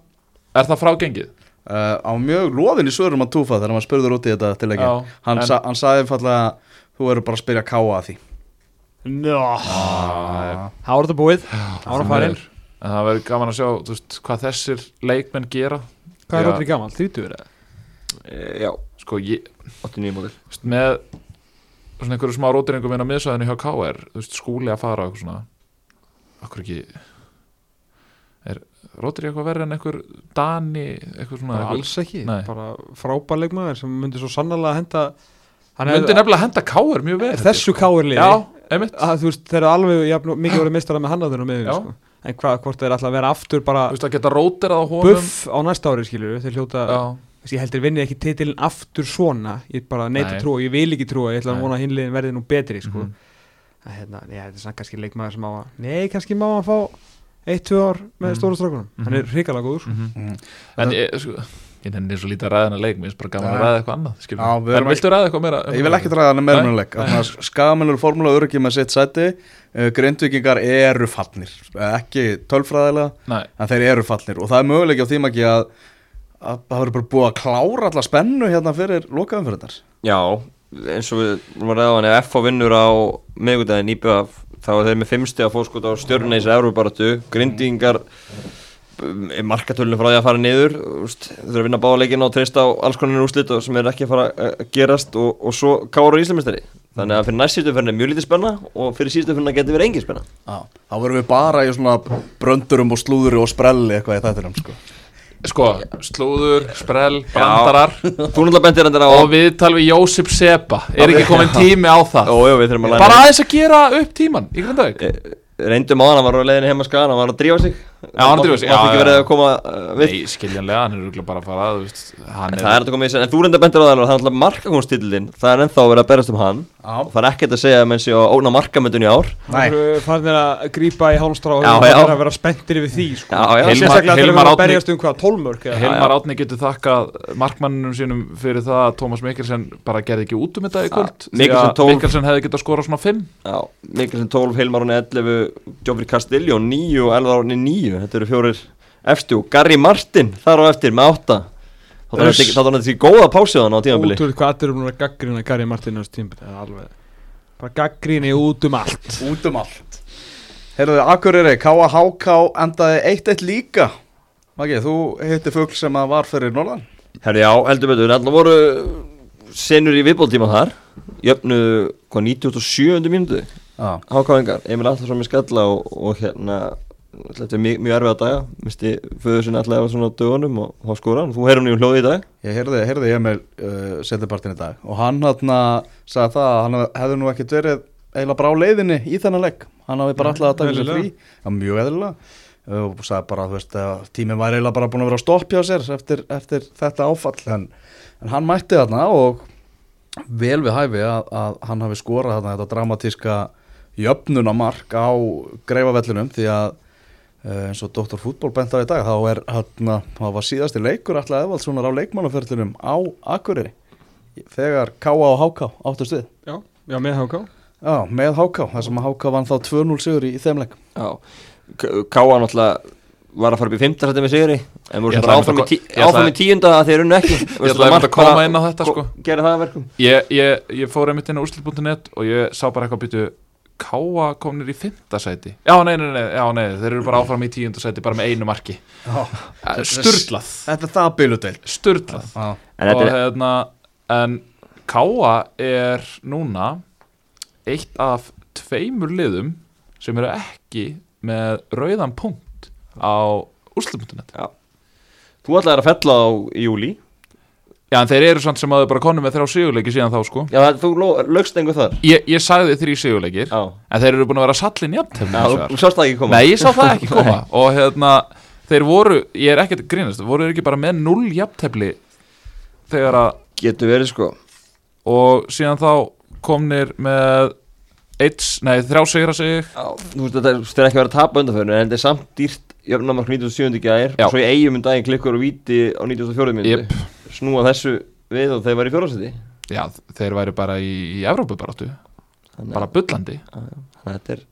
Er það frágengið? Uh, Á mjög loðin í svörum að túfa Þegar maður spurður út í þetta til Já, Hann, en- sa, hann sagði fallega Þú eru bara að spyrja Káa að því. Nó Ah, Það var þetta búið? Það að fara inn En það verður gaman að sjá veist, hvað þessir leikmenn gera. Hvað er Já. Rodri gammal? 30 eða? Eh, Já, Sko, ég, 89 mótil með svona einhverju smá rótiringum inn á miðsvæðinu hjá KR þú veist, skúli að fara og eitthvað svona. Akkur ekki Rodri eitthvað verið en einhver Dani, eitthvað svona eitthvað, alls ekki Nei. Bara frábær leikmaður sem myndi svo sannlega að henda Hann Myndi nefnilega henda KR mjög vel Þessu káir liði Já, einmitt að, Þú veist, þeir eru alveg jafn, mikið voru mistara með hann á þeirra Já. miðum sko. En hvað, hvort þeir ætla að vera aftur bara Þú veist að geta róterað á honum buff á næsta ári skilur Þeir hljóta Já, ég heldur vinnið ekki titilin aftur svona ég bara neita Nei. trú og ég vil ekki trúa ég ætla að vona að hinliðin verði nú betri sko. Að, hérna, já, þetta er samt kannski leikmaður sem á að nei, kannski má hann fá 1-2 ár með Mhm. stóra strákunum hann Mhm. er hrikalega góður sko. mhm. Mhm. En ég, sko, ég nenni svo lítið að ræða hennar leik Mér finnst bara gaman að ræða eitthvað annað skilur. Já, við En viltu ræða eitthvað meira? um Ég vil ekki draga hann meira Nei. með leik Skagamennur formúla öryggi með sitt sæti uh, Grindvikingar eru fallnir Eh, Ekki tölfræðilega Nei, En þeir eru fallnir Og það er möguleik á því ekki að að það verður bara búið að klára alla spennu hérna fyrir lokaðum fyrir þetta Já, eins og við vorum að ræða á hann ef FH vinnur á miðgudaginn íbjöð þá er þeir með fimmsti að fórskot á stjörneis Európaratu, grindingar markatölunum frá því að fara niður úst, þeir þurfa að vinna báleikin og treysta á alls konar úrslit sem er ekki að fara að gerast og, og svo kára íslumistari þannig að fyrir næst síðustu fyrir er mjög lítið spenna og fyrir síðustu fyrir getur verið engin spenna. Þá verðum við bara í svona bröndurum og slúðuri og sprelli eitthvað í þættinum sko. Sko, slúður, sprell, brandarar. Þú náttúrulega bentir hendur á Og viðtal við Jósip Seba Er ekki komin tími á það? Ó, við þurfum að Bara aðeins að gera upp tíman Í Grindavík. Eh, reyndum á hann, hann var á leiðinni heim að skagan, hann var að drífa sig hann að var ekki verið að koma uh, við Nei, skiljanlega, hann er bara að fara þú veist, Hann En er það er þetta komið í sen, en þú reynda bendur á það það er alltaf markakónstillin, það er ennþá verið að berast um hann. Já. og það er ekkert að segja að menn sé að óna markamöndun í ár. Nei. farnir að grípa í hálmstrá og það er að vera spenntir yfir því sko. Já, já, Hilmar- sérstaklega þegar við að berjast um hvað, tólmörk Hilmar Átni getur þakkað markmannunum sínum fyrir það að Tómas Mikkelsen bara gerði ekki út um þetta í kvöld Mikkelsen að hefði getað skorað svona 5 Já, Mikkelsen 12, Hilmar Árni 11, Joffrey Castillo 9 og Elvar Árni 9, þetta eru fjórir efstu, Garri Martin þar á eftir með 8 þá Uss. þetta þá er þetta ekki góða pásiðan á tímabili. Útrúð hvað allir eru búin að gaggrina Gary Martin á þessu tímpil Það er alveg Bara gaggrinni út um allt. Út um allt. Heyrðu, Akureyri, K.A.H.K. endaði 1-1 líka. Maggi, þú hitti fugl sem að var fyrir Norðan. Herri já, heldur betur, alltaf voru senur í viðbóltíma þar. Jöfnuðu hvað 97. mínútu? Já, hákáðingar, Emil Allarsson með skalla og, og hérna þetta er mjög, mjög erfið að daga. Misti föður sinni allavega svona á dögunum og þá skora hann, þú heyrðum nýjum hljóði í dag. Ég heyrði, heyrði Emil uh, setjapartin í dag. Og hann hann sagði það að hann hefði nú ekkert verið eiginlega brá leiðinni í þennan legg hann hafi bara alltaf að taka sér frí Já, mjög eðlilega. Uh, og sagði bara, þú veist, að tíminn var eiginlega bara búin að vera að stoppja sér eftir, eftir þetta áfall. En, en hann mætti þarna og vel við hæfi að, að hann hafi skorað þarna þetta dramatíska jöfnunamark á greifavellinum því að eins og Dr. Fútból bent á í dag þá er hann það var síðasti leikur alltaf Evaldssonar á leikmannaferlinum á Akureyri þegar K.A. og H.K. áttust við Já, já með HK Já, með H.K. þar sem H.K. vann þá 2-0 sigur í, í þeim leik Já, K- Káa náttúrulega var að fara upp í 15 sæti með sigri en voru ætlaði áfram, í tí, áfram í tíunda að þeir unnu ekki Ég ætlaði að koma inn á þetta, sko. Gera það að verkum Ég, ég, ég fór einmitt inn á úrslit.net og ég sá bara eitthvað byttu Káa komnir í fymta sæti. Já, nei, nei, nei, já, nei, þeir eru bara áfram í tíunda sæti bara með einu marki. Já, Sturlað, Þetta er það Já, En og hérna en Káa er núna eitt af tveimur liðum sem eru ekki með rauðan punkt á úrslit.net þú ætlaði að fella á júli Já, en þeir eru samt sem að þau bara konum með þrjá sigurleiki síðan þá, sko. Já, þú laugst engu þar? Ég, ég sagði þrý sigurleikir Já, en þeir eru búin að vera sallin jafn Já þú, sást það ekki koma. Nei, ég sá það ekki koma. Og hérna, þeir voru, ég er ekkert grínast voru þeir ekki bara með null jafntefli þegar að, Getur verið sko. Og síðan þá komnir með eitt, nei, þrjá sigra sig. Já, þú veist þetta er- ekki verið að tapa undanförinu en þetta er samt dýrt jöfnumark 97. gær Já. og svo í eigum um daginn klikkur og víti á 94. minúti Jep. snúa þessu við og þeir var í fjórasæti Já, þeir væri bara í, í Evrópu bara þannig að þetta er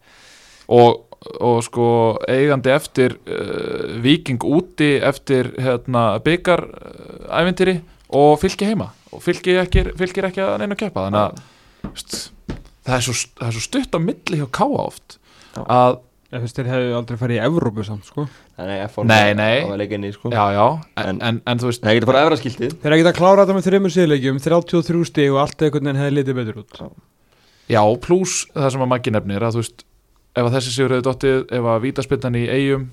og, og sko eigandi eftir uh, viking úti eftir hérna, byggar uh, ævintýri og fylki heima og fylki ekki, fylgir ekki að neina að keppa þannig að það, er svo, það er svo stutt á milli hjá Káa oft Já. að, Þeir hefðu aldrei farið í Evrópu samt sko. Nei, F1 Nei, nei. Það var leikinni sko. Já, já, en, En- en, en þú veist Nei, ég geti fara að efra skiltið Þeir hefðu getað að klára þetta með þreymur síðleikjum 33 stig og allt einhvern veginn hefði litið betur út. Já, pluss það sem að Maggi nefnir að þú veist, ef að þessi sigur hefði dottið, ef að vítaspillan í eigum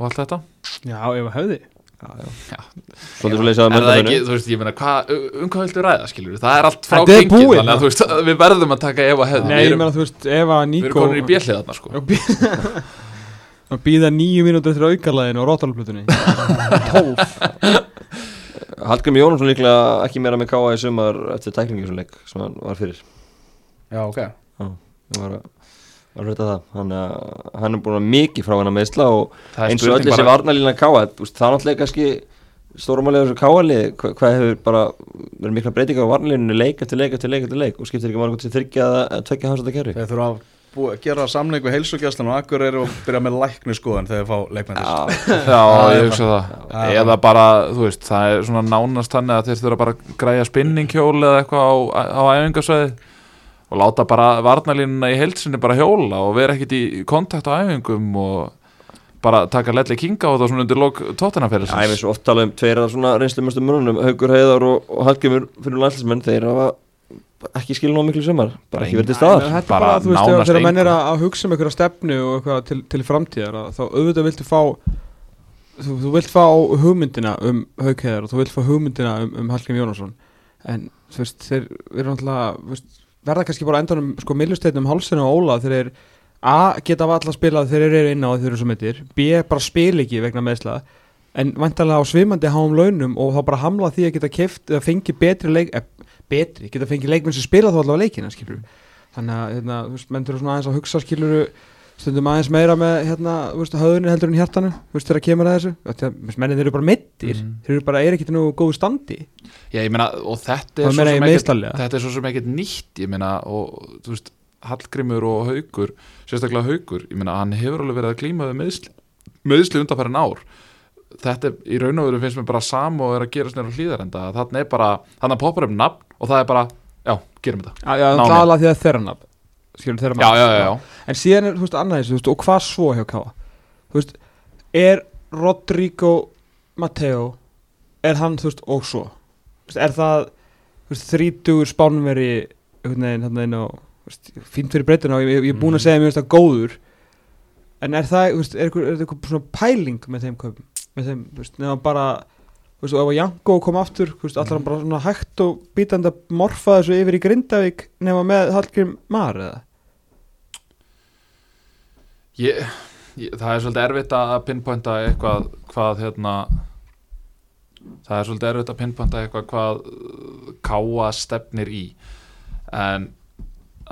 og allt þetta. Já, ef það hefði Svolítið svo Er það ekki, þú veist, ég meina, hva, um hvað viltu ræða, skilur Það er allt frá búið, þannig að þú veist, við verðum að taka ef að hefði Nei, Við ég erum, meina þú veist, ef að við Níko erum konur í bjelliðarna, sko. Og býða nýju mínútur eftir aukarlæðinu og rótalplutunni 12 Hallgrim Jónsson líklega ekki meira með káa í sumar eftir tæklingi sem leik sem hann var fyrir. Já ok. Ég var að var að það. Hann, hann er búin að mikið frá hann að meðsla og Það eins og öll spurning þessi bara- varnalína káa það er náttúrulega kannski stórumálega þessu káali hvað, hvað hefur bara verið mikla breytinga á varnalínunni leik eftir leik eftir leik eftir leik og skiptir ekki margum til þryggja eða tvekja hans að kerfi? Þeir þurfa að búa, gera samling við heilsugjastlun og akkur eru að byrja með lækni skoðan þegar þeir fá leikmennir Já, Já, ég hugsa Já, það Eða bara, þú veist, það er svona nánast þannig að þeir þurfa bara að græja spinninghjól eða eitthvað á, á æfingasvæði og láta bara varnalínuna í heilsinni bara hjóla og vera ekkit í kontakt á æfingum og bara taka Ledley King á þetta svona undir lók Já, ég tóttanafélagsins veist svo oft tala um tveir af svona reynslumöstu mununum Haugur Heiðar og, og Hallgrimur fyrir landslismenn þeir hafa ekki skilin á miklu sumar bara ekki verið til staðar. Þetta er Bara bara, þú veist, þegar- menn er að hugsa um einhverja stefnu og eitthvað til, til framtíðar að þá auðvitað viltu fá þú, þú vilt fá hugmyndina um Haukheðar og þú vilt fá hugmyndina um, um Hallgrim Jónasson. En þú veist, þeir eru náttúrulega þú veist, verða kannski bara endanum sko millusteytnum hálsinu og Óla þeir eru A. geta valla að spila þegar þeir eru inn á þeir eru svo myndir B. bara spila ekki vegna meðsla en vantarlega á svimandi háum launum og þá bara hamla því að geta keft eða fengi betri leik eh, betri, geta fengið leikmenn sem spila þá allavega leikina skilur þannig að hérna, þú veist, menn þurfa svona aðeins að hugsa skilur stundum aðeins meira með hérna, höfðunni heldur en hjartanu þegar kemur að þessu mennin eru bara mittir Mhm. þeir eru bara, er ekkert nú góðu standi Já, meina, og þetta er, meina mistallega. þetta er svo sem ekkert nýtt, meina, og þú veist, Hallgrimur og Haugur, sérstaklega Haugur, ég meina, hann hefur alveg verið að glíma við meðsli, meðsli undanfærin ár. Þetta er, í raun og veru finnst mér bara sam og er að gera snurra hlýðarenda, þannig er að poppar upp nafn og það er bara, já, gerum þetta. Já, já, það er alveg því að þeirra nafn skilur þeirra Já, já, já, já. En síðan er, þú veist, annað þessu, þú veist, og hvað svo hjá Káa? Þú veist, er Rodrigo Mateo, er hann, þú veist, og svo? Þú veist, er það, þú veist, þrítugur spánveri einhvern veginn hann inn á veist, fínt fyrir breytuna og ég, ég, er búin að Mhm. segja mér finnst það góður en er það, þú veist, er er eitthvað svona pæling með þeim kaupum með þeim, þú veist, nefnum bara þú veist, og ef að Janko kom aftur þú veist, allar hann bara svona hægt og bítandi að morfa þessu yfir í Grindavík nema með Hallgrim Mar eða ég, ég, það er svolítið erfitt að pinpointa eitthvað hvað hérna það er svolítið erfitt að pinpointa eitthvað hvað uh, káa stefnir í. En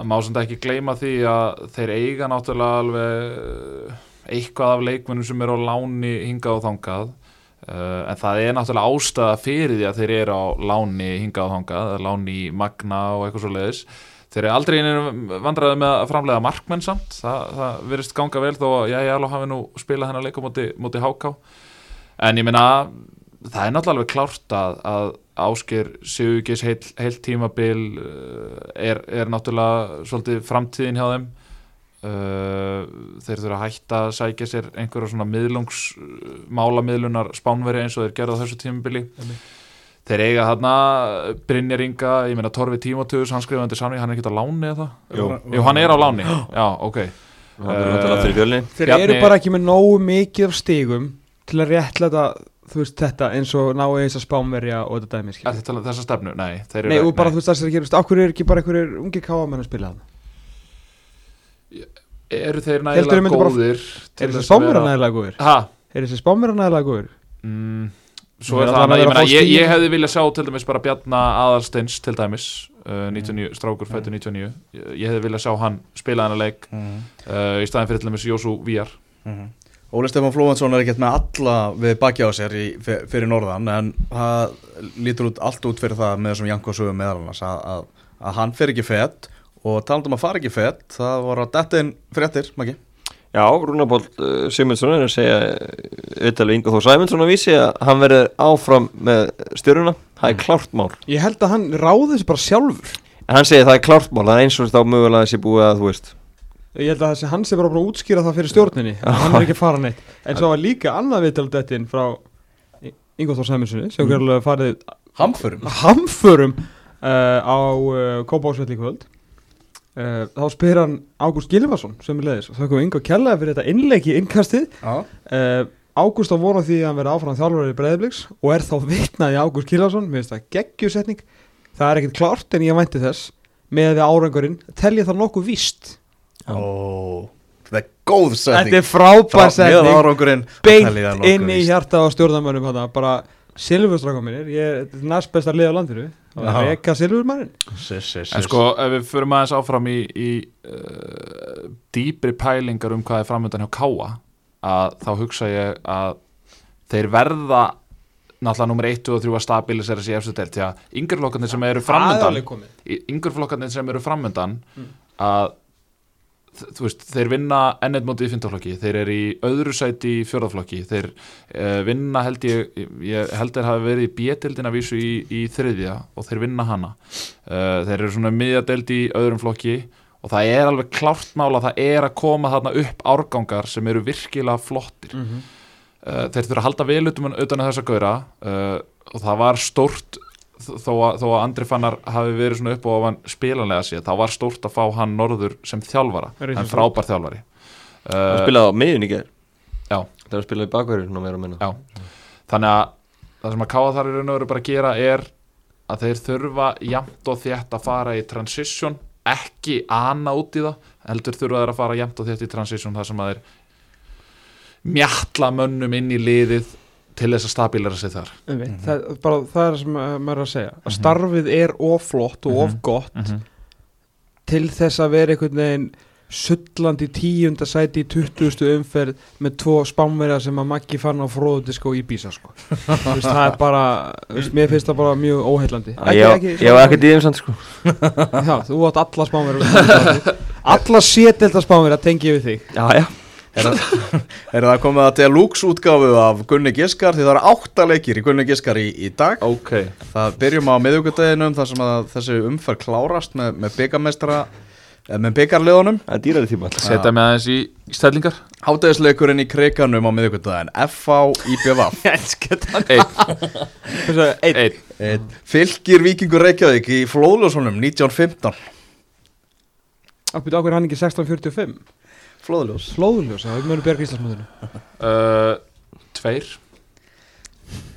má samt ekki gleyma því að þeir eiga náttúrulega alveg uh, eitthvað af leikmennum sem eru á láni hingað og þangað. Uh, en það er náttúrulega ástæða fyrir því að þeir eru á láni hingað og þangað, láni Magna og eitthvað svo leiðis þeir eru aldrei einnig vandræði með að framlega markmenn samt, það, það verðist ganga vel þó að ég alveg hafi nú spilað hennar leika móti, móti HK en ég meina það er náttúrulega alveg klárt að, að Ásker Sigurgis heil, heil tímabil uh, er, er náttúrulega svolítið framtíðin hjá þeim. Uh, þeir þurfa að hætta að sækja sér einhverja svona miðlungs málamiðlunar spánveri eins og þeir gerða þessu tímabili þeir eiga þarna Brynjar Inga, ég meina Torfi Tímoteus hann skrifaði undir samning, hann er ekkert á láni eða Jú. Jú, hann er á láni, já, ok Það er fjölni þeir eru bara ekki með nógu mikið af stigum til að réttlega þú veist þetta eins og ná eins að spámverja og þetta dæmi Er skilur. þetta þessa stefnu? Nei, þeir eru Nei, og bara þú veist það sem er að gerast, af hverju er ekki bara einhverjir ungi káamenn að spila það? Eru þeir nægilega góðir Er þessi spámverja nægilega góður? Ha? Er þessi spámverja nægilega góður? Mm, svo er það ég, ég, stíl. ég hefði viljað sjá til dæmis bara Bjarna Aðalsteins til dæmis uh, 99, strákur fættu 99 ég, ég hefði viljað sjá hann spila hennar leik Mhm. uh, í staðin fyrir til dæmis Jósú Víjar Mhm. Óli Stefán Flóhansson er ekkert með alla við baki á sér í, fyr- fyrir norðan en það lítur út allt út fyrir það með þessum Janko sögum meðal annars að, að, að hann fer ekki fett og talandum að fara ekki fett það var að detta inn fréttir, Maggi Já, Rúnaból uh, Sigmundsson er að segja auðvitað Ingo Þór Sæmundsson að vísi að hann verður áfram með stjórnuna það er klárt mál. Ég held að hann ráði þessu bara sjálfur. En hann segir það er klárt mál, það er eins og þá mögulega þessi búið að þú veist. Ég held að þessi hans er bara bara útskýra það fyrir stjórninni Hann er ekki að fara neitt. En svo var líka annað viðtaldettin frá Ingo Þór Sæmundssoni sem mm. farið Hamförum. Hamförum uh, á uh, Kópásvelli í kvöld uh, Þá spyr hann Ágúst Gilvason sem er leiðis og þau komum Ingo kjallaði fyrir þetta innleiki innkastið. Já, uh, Ágúst á vona því að hann verði áfram þjálfur í Breiðbliks og er þá vitnaði Ágúst Gilvason mér finnst það geggjusetning. Það er ekkert klárt en ég vænti þess. Með því árangurinn telja það nokkuð víst. Ó, þetta er góð setning. Þetta er frábær Með setning. árangurinn beint inn í hjarta á stjórnarmönnum hana, bara silfurstráka mínir ég er næst besta lið á landinu. Það er ekki að silfurmannin En sko, ef við förum aðeins áfram í, í uh, dýpri pælingar um hvað er framöndan hjá Káa að þá hugsa ég að þeir verða náttúrulega nummer 1 og 3 að stabilisera sér í efstu delt því að yngreflokkarnir sem eru framöndan yngreflokkarnir sem eru framöndan að þ- þú veist, þeir vinna ennett mótið í fymtaflokki, þeir eru í öðru sæti í fjórðaflokki, þeir uh, vinna held ég, ég held þeir hafi verið í B-deildina vísu í, í þriðja og þeir vinna hana uh, þeir eru svona miðjadeild í öðrum flokki og það er alveg klárt mála að það er að koma þarna upp árgangar sem eru virkilega flottir Mhm. uh, þeir þurfa að halda vel utan, utan að þessa gaura uh, og það var stórt þó að, þó að Andri Fannar hafi verið svona upp og ofan spilanlega sér, þá var stórt að fá hann norður sem þjálfara, hann frábær þjálfari. Hann uh, spilaði á miðun í gerð Já. það er að spila í bakverður þannig að það sem að káa þar í raun og veru bara að gera er að þeir þurfa jæmt og þétt að fara í transition ekki ana út í það heldur þurfa þeir að fara jæmt og þétt í transition þar sem að þeir mjatla mönnum inn í liðið til þess að stabilera sig þar. Mm það, bara, það er það sem uh, maður er að segja. Að starfið er of flott og of Mhm. gott til þess að vera einhvern veginn sullandi tíunda sæti í 20. umferð með tvo spánverja sem að Maggi fann á fróðudisk og Íbísa sko. Þú veist, það er bara þú veist, mér finnst það bara mjög óheillandi. Ég var ekkert í þeim samt sko. Já, þú átt alla spánverja alla sételda spánverja tengi ég við þig. Já, já Er það, er það komið að deluxe útgáfu af Gunni Giskar? Því það eru átta leikir í Gunni Giskar í, í dag. Ok, Það byrjum á miðugudeginum þar sem að þessi umferð klárast með, með byggamestara með byggarleðunum það er dýrari tíma. Setja mig aðeins í, stellingar. Hátegisleikurinn í kriganum á miðugudagin FH IBVF einn, Einn. Einn. Fylgir Víkingur Reykjavík í Flóðljósunum 1915 Ábyrðu ákveður hann ekki 1645 Flóðljós. Flóðljós, það er mjög berg Íslandsmóðinu uh, Tveir.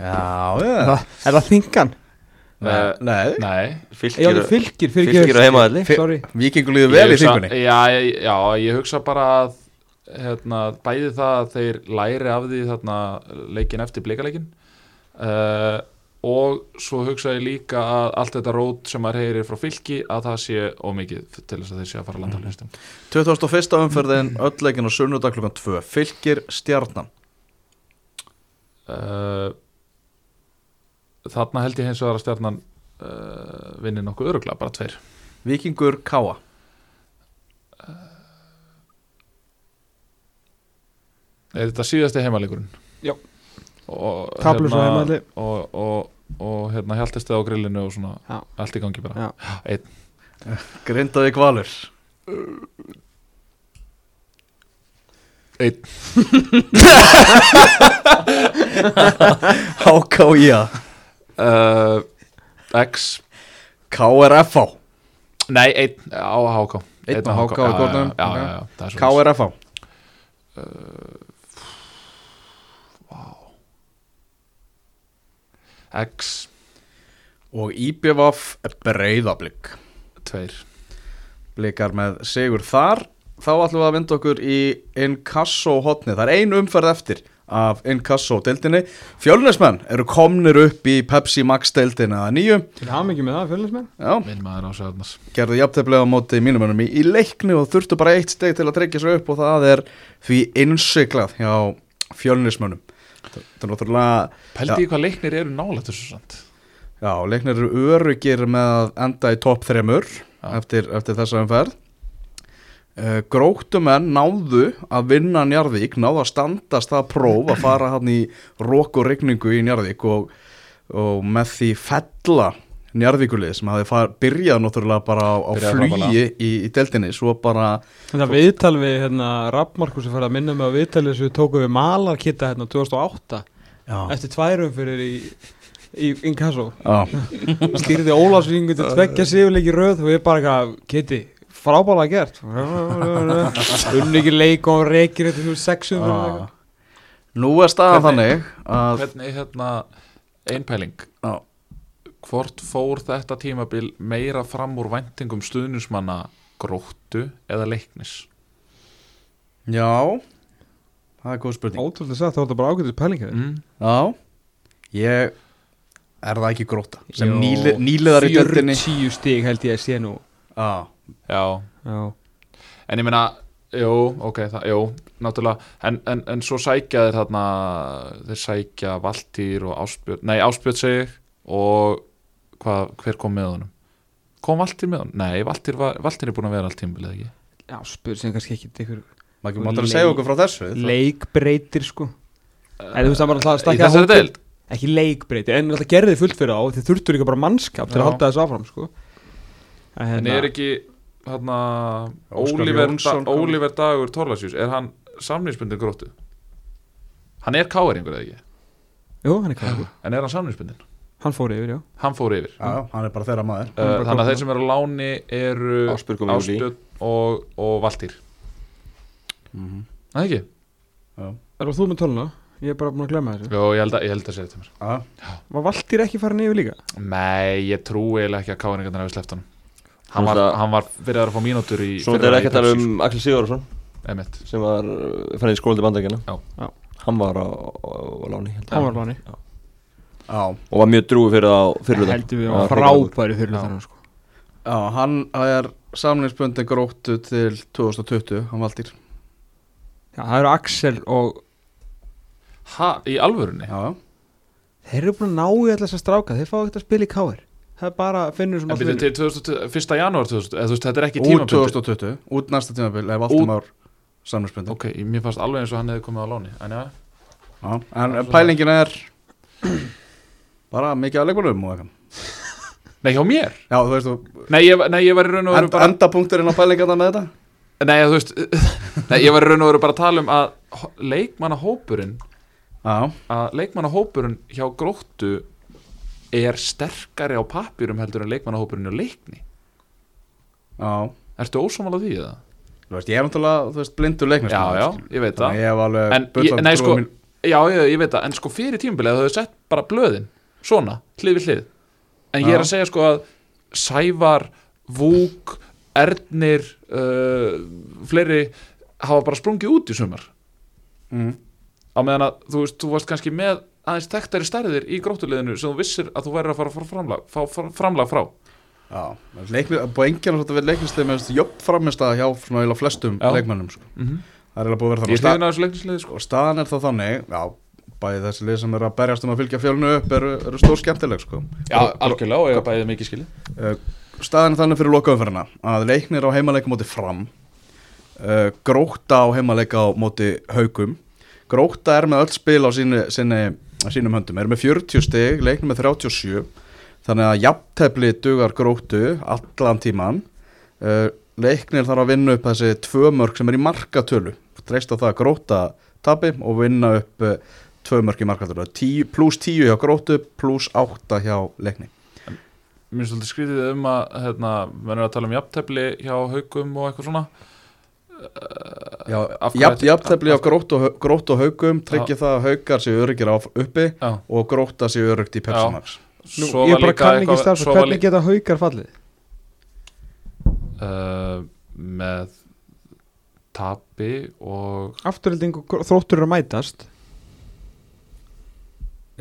Já, já. Er það þingan? Nei, nei. Nei. Já, Fylgir, það fylgir fyrir fylgir á heimaðalli Vikingur líður vel í þingunni já, já, ég hugsa bara að hérna, bæði það að þeir læri af því þarna leikin eftir blikaleikin uh, og svo hugsa ég líka að allt þetta rót sem maður heyrir frá fylki að það sé ómikið til þess að þeir sé að fara að landa hlustum 2001. umferðin öll leikin á sunnudag klukkan 2 Fylgir stjarnan uh, þarna held ég hins vegar að stjarnan uh, vinni nokkuð örugla, bara tveir Vikingur Káa er þetta síðasti heimaleikurinn? Já. Og heimavelli. og, og, og hérna hjáltist það á grillinu og svona Já. allt í gangi bara. Grindaði kvalur Einn. HKIA uh, X. KRFA Nei, einn. Á HK Einn á HK í já, kórnum, já, ok. já, já, það er svo KRFA X og IBVF Breiðablик Tveir. Blikar með sigur þar. Þá ætlum við að vinda okkur í Inkasso hotni, það er ein umferð eftir af Inkasso deildinni. Fjölnismenn eru komnir upp í Pepsi Max deildina að nýju. Til mikið með það, fjölinnsmenn Já, Minn maður á Sörnars gerðu jafnteflega á móti mínumennum í, í leikni og þurftu bara eitt steg til að tryggja sig upp og það er því innsiklað hjá fjölnismönnum það er náttúrulega Pældi í hvað leiknir eru nálægt þessu sant já, leiknir eru örugir með að enda í topp þremur eftir, eftir þessa umferð. Uh, gróttumenn náðu að vinna Njarðvík, náðu að standast það próf að fara hann í rók og regningu í Njarðvík og, og með því fella Njarðvíkulið sem hafi far, byrjað náttúrulega bara á, á flugi í, í deildinni svo bara Þetta viðtal við hérna Rappmarkus sem færði að minna mig á viðtalið sem við tókum við Malarkitta hérna 2008 já, eftir tværum fyrir í, í Inkasso. Já, stýrði Ólafsvingu til tveggja sigurleiki röð og við bara eitthvað, Kitti, frábælega gert. Unni ekki leik og reykir þetta 600 já. eitthvað. nú er staðan þannig að Hvernig hérna einpæling? Já, Hvort fór þetta tímabil meira fram úr væntingum stuðnismanna gróttu eða leiknis? Já það er góð spurning. Ótrúlega sagt, það var þetta bara ágætið pælingar mm. já, ég er það ekki gróta sem nýli, nýliðar í deildinni? 40 stig held ég að sé nú. Já, Já, Já, en ég meina Jú, ok, það, jú, náttúrulega. En, en, en svo sækja þeir þarna þeir sækja Valtýr og Áspjörn nei, Áspjörn seg og hvað, hver kom með honum kom Valtýr með honum? Nei, Valtýr, var, Valtýr er búin að vera allt tímbilið ekki já spyr sem kannski ekki ykkur maður máttur að segja okkur frá þessu leikbreytir sko En þú veist það var alltaf að Í stakka þessari deild? Ekki leikbreytir, en alltaf gerði fullt fyrir á Þið þurftur líka bara mannskap til að halda þessu áfram sko En, En hérna, er ekki hérna, Óliver. Óliver Dagur Torlasjús er hann samningsbundin gróttu? Hann er káeringur eða ekki? Jú, hann er klæður En er hann samningsbundin? Hann fór yfir, já. Hann fór yfir. Já, hann er bara þeirra maður. Er uh, bara Þannig að þeir sem eru á láni eru Ásbjörn og, og Valtýr. Mhm. Það ekki? Er það þú með töluna? Ég er bara búin að glemma þessu. Jó, ég held að, ég held að segja þetta mér. Já, Var Valtýr ekki farin yfir líka? Nei, ég trú eiginlega ekki að káeringarnir hefur sleppt hann Hann var, hann var fyrir að fá mínútur í Svo þetta er ekki að tala um Axel Sigurðarsson Emmett sem var uh, fann í skóla til bandakina Já. Já. Hann var á, á, á láni. Hann var láni. Já, og var mjög drúi fyrir það fyrir það Heldur við að frábæri fyrir þetta sko. Já, hann er samlingsbundin gróttu til 2020, hann valdir Já, það eru Axel og Ha, í alvörunni? já, Þeir eru búin að ná í alltaf þessa stráka Þeir fá ekkert að spila í káir Það er bara að finna sem En að byrju til 2000, 1. janúar 2000 eða þú veist, þetta er ekki út tímabundi 2020 út næsta tímabil, ef Valdimár samlingsbundin Ok, mér fannst alveg eins og hann hefði komið á láni En já, já, en pælingin er bara mikið að leikunum og eitthvað. Nei hjá mér? Já, þú veist, þú, Nei, ég, nei, ég var í raun og veru bara endapunkturinn á pælingarna með þetta? Nei, þú veist Nei, ég var í raun og veru bara að tala um að leikmannahópurinn já, að leikmannahópurinn hjá gróttu er sterkari á pappirum heldur en leikmannahópurinn á leikni. Já, Ertu ósámála því eða? Þú veist, ég er náttúrulega, þú veist, blindur leiknist Já, já, ég veit það. Ég hef alveg En, ég, nei, sko, mín- já, ég, ég veit það. En sko fyrir tímabilið þau sett bara blöðin Svona, hlið við hlið En ég er að segja sko að Sævar, Vúk, Ernir uh, Fleiri hafa bara sprungið út í sumar Mm. á meðan að þú veist, þú varst kannski með aðeins tektari stærðir í gróttuliðinu sem þú vissir að þú væri að fara að framlag, fá, framlag frá Já, búið engjarnar leiknistið með jöfn framist að hjá flestum Já. leikmönnum sko. mm -hmm. Það er eiginlega búið að vera Ég þannig sko og staðan er þá þannig já, bæði þessi lið sem eru að berjast um að fylgja fjölnu upp eru, eru stór skemmtileg sko. Já, algjörlega og ég hef bæðið mikið skili uh, staðan er þannig fyrir lokaumferðina að leiknir á heimaleika móti fram uh, gróta á heimaleika á móti haugum gróta er með öll spil á sínu, sinni, sínum höndum, er með 40 stig leiknir með 37 þannig að jafntefli dugar grótu allan tíman uh, leiknir þarf að vinna upp þessi tvö mörg sem er í markatölu. Dreist á það að gróta tabi og vinna upp tvö mörg í Tí, pluss 10 hjá grótu pluss 8 hjá leikni. Mér finnst svolítið skrítið um að hérna, er að tala um jafntefli hjá haugum og eitthvað svona. Já, hverju jafn, jafntefli á af- grótt og, grótt og haugum tryggja það að haugar séu öryggir á uppi Já, og grótta séu öryggt í svo ég var bara líka kann ekki eitthvað starfa, svo var hvernig líka geta haukar fallið? uh, með tapi og Afturhilding og þróttur eru að mætast.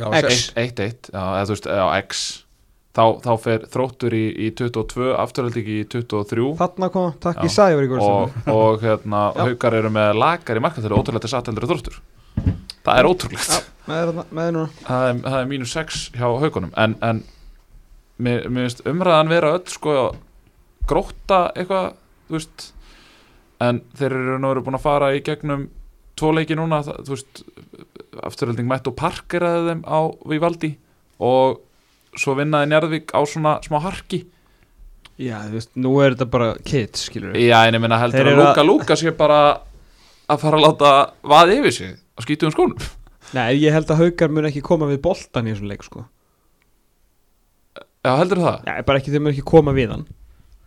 1-1 já, eða þú veist, já, X. Þá, þá fer þróttur í, í 22 afturhalding í 23 Þarna koma, takk ég sagði verið og, og hérna, haukar eru með lagar í markatölu, ótrúlega til satt heldur en þróttur. Það er ótrúlegt. Já, með með það er, er mínus 6 hjá haugunum en, en mér, mér finnst umræðan vera öll sko gróta eitthvað veist. En þeir eru nú eru búin að fara í gegnum tvo leiki núna það, þú veist afturölding mætt og parkeraði þeim á Vivaldi og svo vinnaði Njarðvík á svona smá harki. Já, þú veist, nú er þetta bara kids, skilur við já en ég minna heldur að að- Luka Luka sé bara að fara að láta vaði yfir sig á skítum skónum Nei, ég held að haukar mun ekki koma við boltan í þessum leik, sko. Já heldur það? Já, bara ekki, þeir mun ekki koma við hann.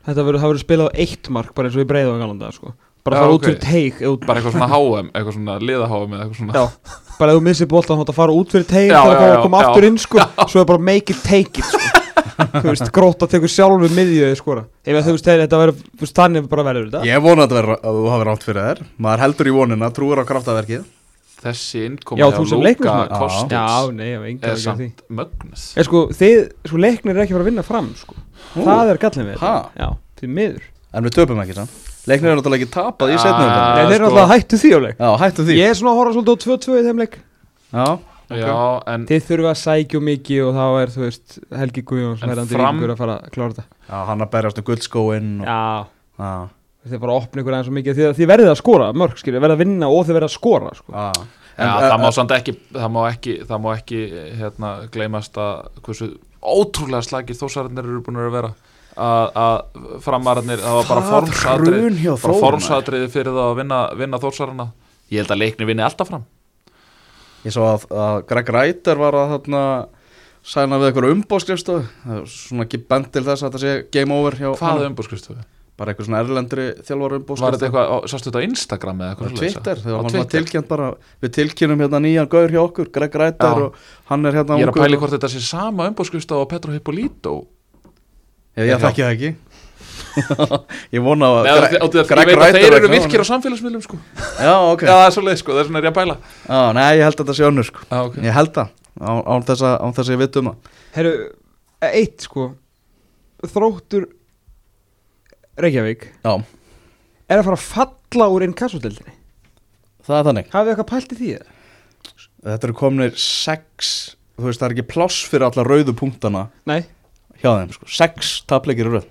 Þetta verður, það verður spilað á eitt mark bara eins og í breiðu á galanda, sko Bara fara út fyrir teik eða út- bara. Eitthvað svona HM, eitthvað svona liða eða eitthvað svona. Já, bara ef þú missir boltan þá að fara út fyrir teik þá að koma já. aftur inn, sko. Svo er bara make it take it, sko. Þú veist, gróta tekur sjálfur miðjöði, skora Ef þú veist, þetta verður, þannig bara verður þetta. Ég vona að, vera, að þú hafi rátt fyrir þér. Maður heldur í vonina, trúir á kraftaverkið. Þessi Já, innkomi er ekki af því. samt mögnuð. En sko, þið, sko, leiknir er ekki að fara að vinna fram, sko. Það er gallin við Ha? þetta Já, því miður. En við töpum ekki samt Leiknir er náttúrulega ekki tapað í Ah. setnum Nei, þeir eru sko. alltaf hættu því á leik. Já, hættu því. Ég er svona að horfa svolítið á 2-2 í þeim leik. Já, já, en Þið þurfa að sækja mikið og þá er, þú veist, Helgi Guðjóns En verðandi Fram- ríkur að fara að klára þetta. Já hann að berjast um guldskóin og... Já, Já, þið fara að opna ykkur aðeins svo mikið. Þið, þið verðið að skora, mörg, skilja, verðið að vinna og þið verðið að skora, sko. Já. Já, En, það eh, má samt ekki það má ekki, það má ekki hérna, gleymast að hversu ótrúlega slagir þósararnir eru búin að vera að, framararnir það var bara Það formsadrið formsadriði fyrir það að vinna, vinna þósararna ég held að leikni vinni alltaf fram. Ég svo að, að Greg Reiter var að þarna sæna við eitthvað umbóðskrifstofu svona ekki bent til þess að þetta sé game over hvað er umbúrskrifstofu? bara eitthvað svona erlendri þjálfar Var þetta eitthvað, sástu þetta á Instagram eða eitthvað? Twitter, þegar hann var tilkynnt bara við tilkynnum hérna nýjan gaur hjá okkur Greg Reiter Já. og hann er hérna Ég er að pæli hvort þetta sé sama umbúrskrifstofu á Petro Hippolito ég, ég þekki það ekki. Ég vona að Nei, Greg- Ég veit Greg að þeir eru virkir á samfélagsmiðlum sko. já, ok, Já, það er svo leið, sko, það er svona er ég að pæla. Já, nei, ég held að þetta sé önnur sko. Já, ok. Ég held það, án, án þess að að ég veit um það. Herru, eitt, sko. Þróttur Reykjavík já, er að fara að falla úr innkassodeldinni það er þannig. Hafið eitthvað pælt í því? þetta eru kominir sex þú veist, það er ekki pláss fyrir alla rauðu punktana. Nei, hjá þeim, sko, sex tapleikir rauð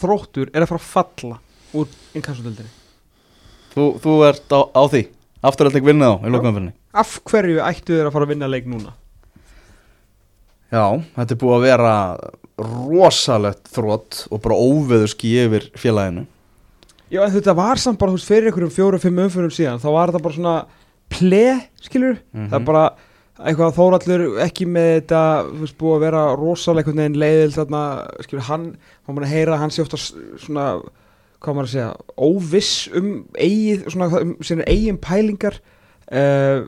þróttur er að fara að falla úr innkassodeldinni þú, þú ert á, á því. Afturhalding vinnið á í lokumfyrinni Af hverju ættu þeir að fara að vinna leik núna? já, þetta er búið að vera rosalegt þrótt og bara óveðurski yfir félaginu. Já, en þetta var samt bara, veist, fyrir einhverjum fjóru-fimm umfyrum síðan, þá var þetta bara svona ple, skilur, það er bara eitthvað þórallur ekki með þetta, veist, búið að vera rosalega einhvern veginn leiðild þarna, skilur, hann, hann búin að heyra hann sé ofta svona hvað maður að segja, óviss um eigið, svona, um sína eigin pælingar. Uh,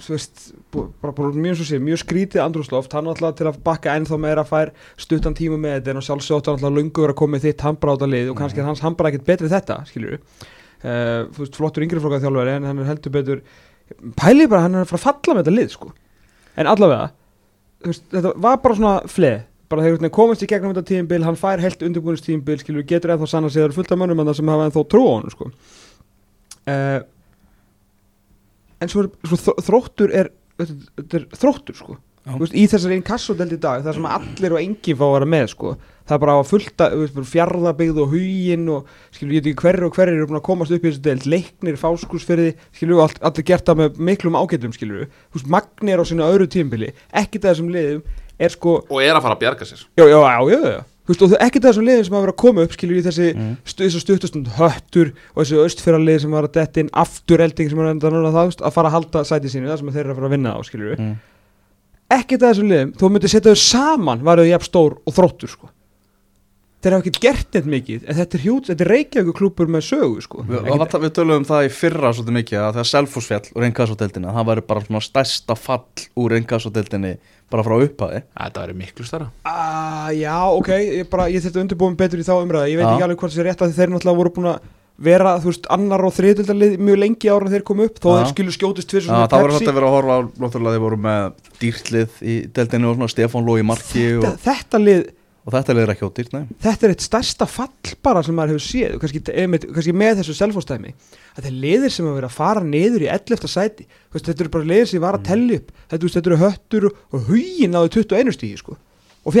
þú veist, bú- bara, bara mjög svo sé, mjög skrítið andrúsloft, hann alltaf til að bakka ennþá meira fær stuttan tíma með þetta en sjálfsögt hann alltaf lungu verið að koma með þitt handbráta lið og kannski er hans handbráta ekkert betri þetta, skilur uh, þú veist, flottur yngri flokka þjálfari en hann er heldur betur pælið bara, hann er að fara að falla með þetta lið, sko en allavega, veist, þetta var bara svona fleð bara þegar hann komast í gegnum þetta tíðinbil hann fær heilt undirbúinist tíðinbil skilur getur eða þá sann að segja það eru fullt af mönnum þarna sem hafa ennþá trú á hann sko. uh, en svo, er, svo þróttur er þetta, er þróttur sko veist, í þessari einn kassodeld í dag það sem allir og enginn fá að vera með sko. Það er bara að fullta fjarðabegð og huginn og skilur ég veit ekki hverju og hverju eru búin að komast upp í þessu deild leiknir, fáskursferði, skilur við allt, allir gert það með miklum ágætum skilur Þú veist, Magni er á sínu öðru tímbili ekkert af þessum liðum er sko og er að fara að bjarga sér já, já, já, já, já. Veist, og það er ekkert af þessum liðum sem hafa verið að koma upp skilur í þessi, Mm. stu, stuttastund höttur og þessu austfjörarlið sem var að detta inn afturelding sem er enda núna það veist, að fara að halda sæti sínu, það sem þeir eru að fara að vinna á skilur Mm. ekkert af þessum liðum, þú myndir setja þau saman varuð jafn stór og þróttur sko. Þeir hafa ekkert gert neitt mikið en þetta er er Reykjavík klúpur með sögu sko. Við, Ekkert- við, tölum um það í fyrra svolítið mikið að þegar Selfoss fjall úr einkaðsódeldinni það væri bara svona stærsta fall úr einkaðsódeldinni bara frá upphæði þetta verður miklu stærra Ah, já, ok, ég, bara, ég þetta undirbúin betur í þá umræða, ég veit Já. ekki alveg hvort það er rétt að þeir náttúrulega voru búin að vera, þú veist, annar og þriðildalið mjög lengi ára þeir komu upp, þó þeir skilu skjótist Já, svona það voru Pepsi. þetta að vera að horfa á náttúrulega þeir voru með dýrtlið í deildinni og svona Stefán Lói Marki þetta, og, þetta lið, og þetta leir ekki á dýrt, nei þetta er eitt stærsta fall bara sem maður hefur séð, kannski, kannski með þessu selfóstæmi, þetta er liðir sem hafa verið að fara niður í 11. sæti. Þetta eru bara liðir sem var að tellja upp. Þetta, eru höttur og, huginn náðu 21 stíði, sko, og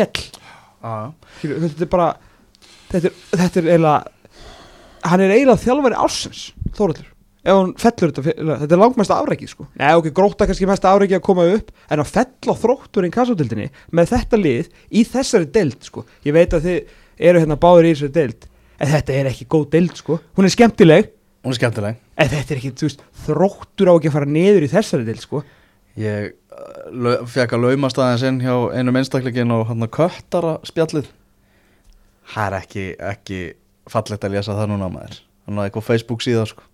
Já, Skilur, þetta er bara þetta er, þetta er eiginlega hann er eiginlega þjálfari ársins Þóraldur, ef hann fellur þetta félag- þetta er langmest afrækið sko. Nei, ok, gróta kannski mest afrækið að koma upp en að fella þrótturinn kassatildinni með þetta lið í þessari deild sko. Ég veit að þið eru hérna báður í þessari deild en þetta er ekki góð deild sko. Hún er skemmtileg, hún er skemmtileg. En þetta er ekki, þú veist þróttur á ekki að fara niður í þessari deild sko. Ég uh, fekk að laumast aðeins inn hjá einum einstakleikin og hann að köttara spjallið. Það er ekki, ekki fallegt að lesa það núna maður. Þannig að eitthvað Facebook síða sko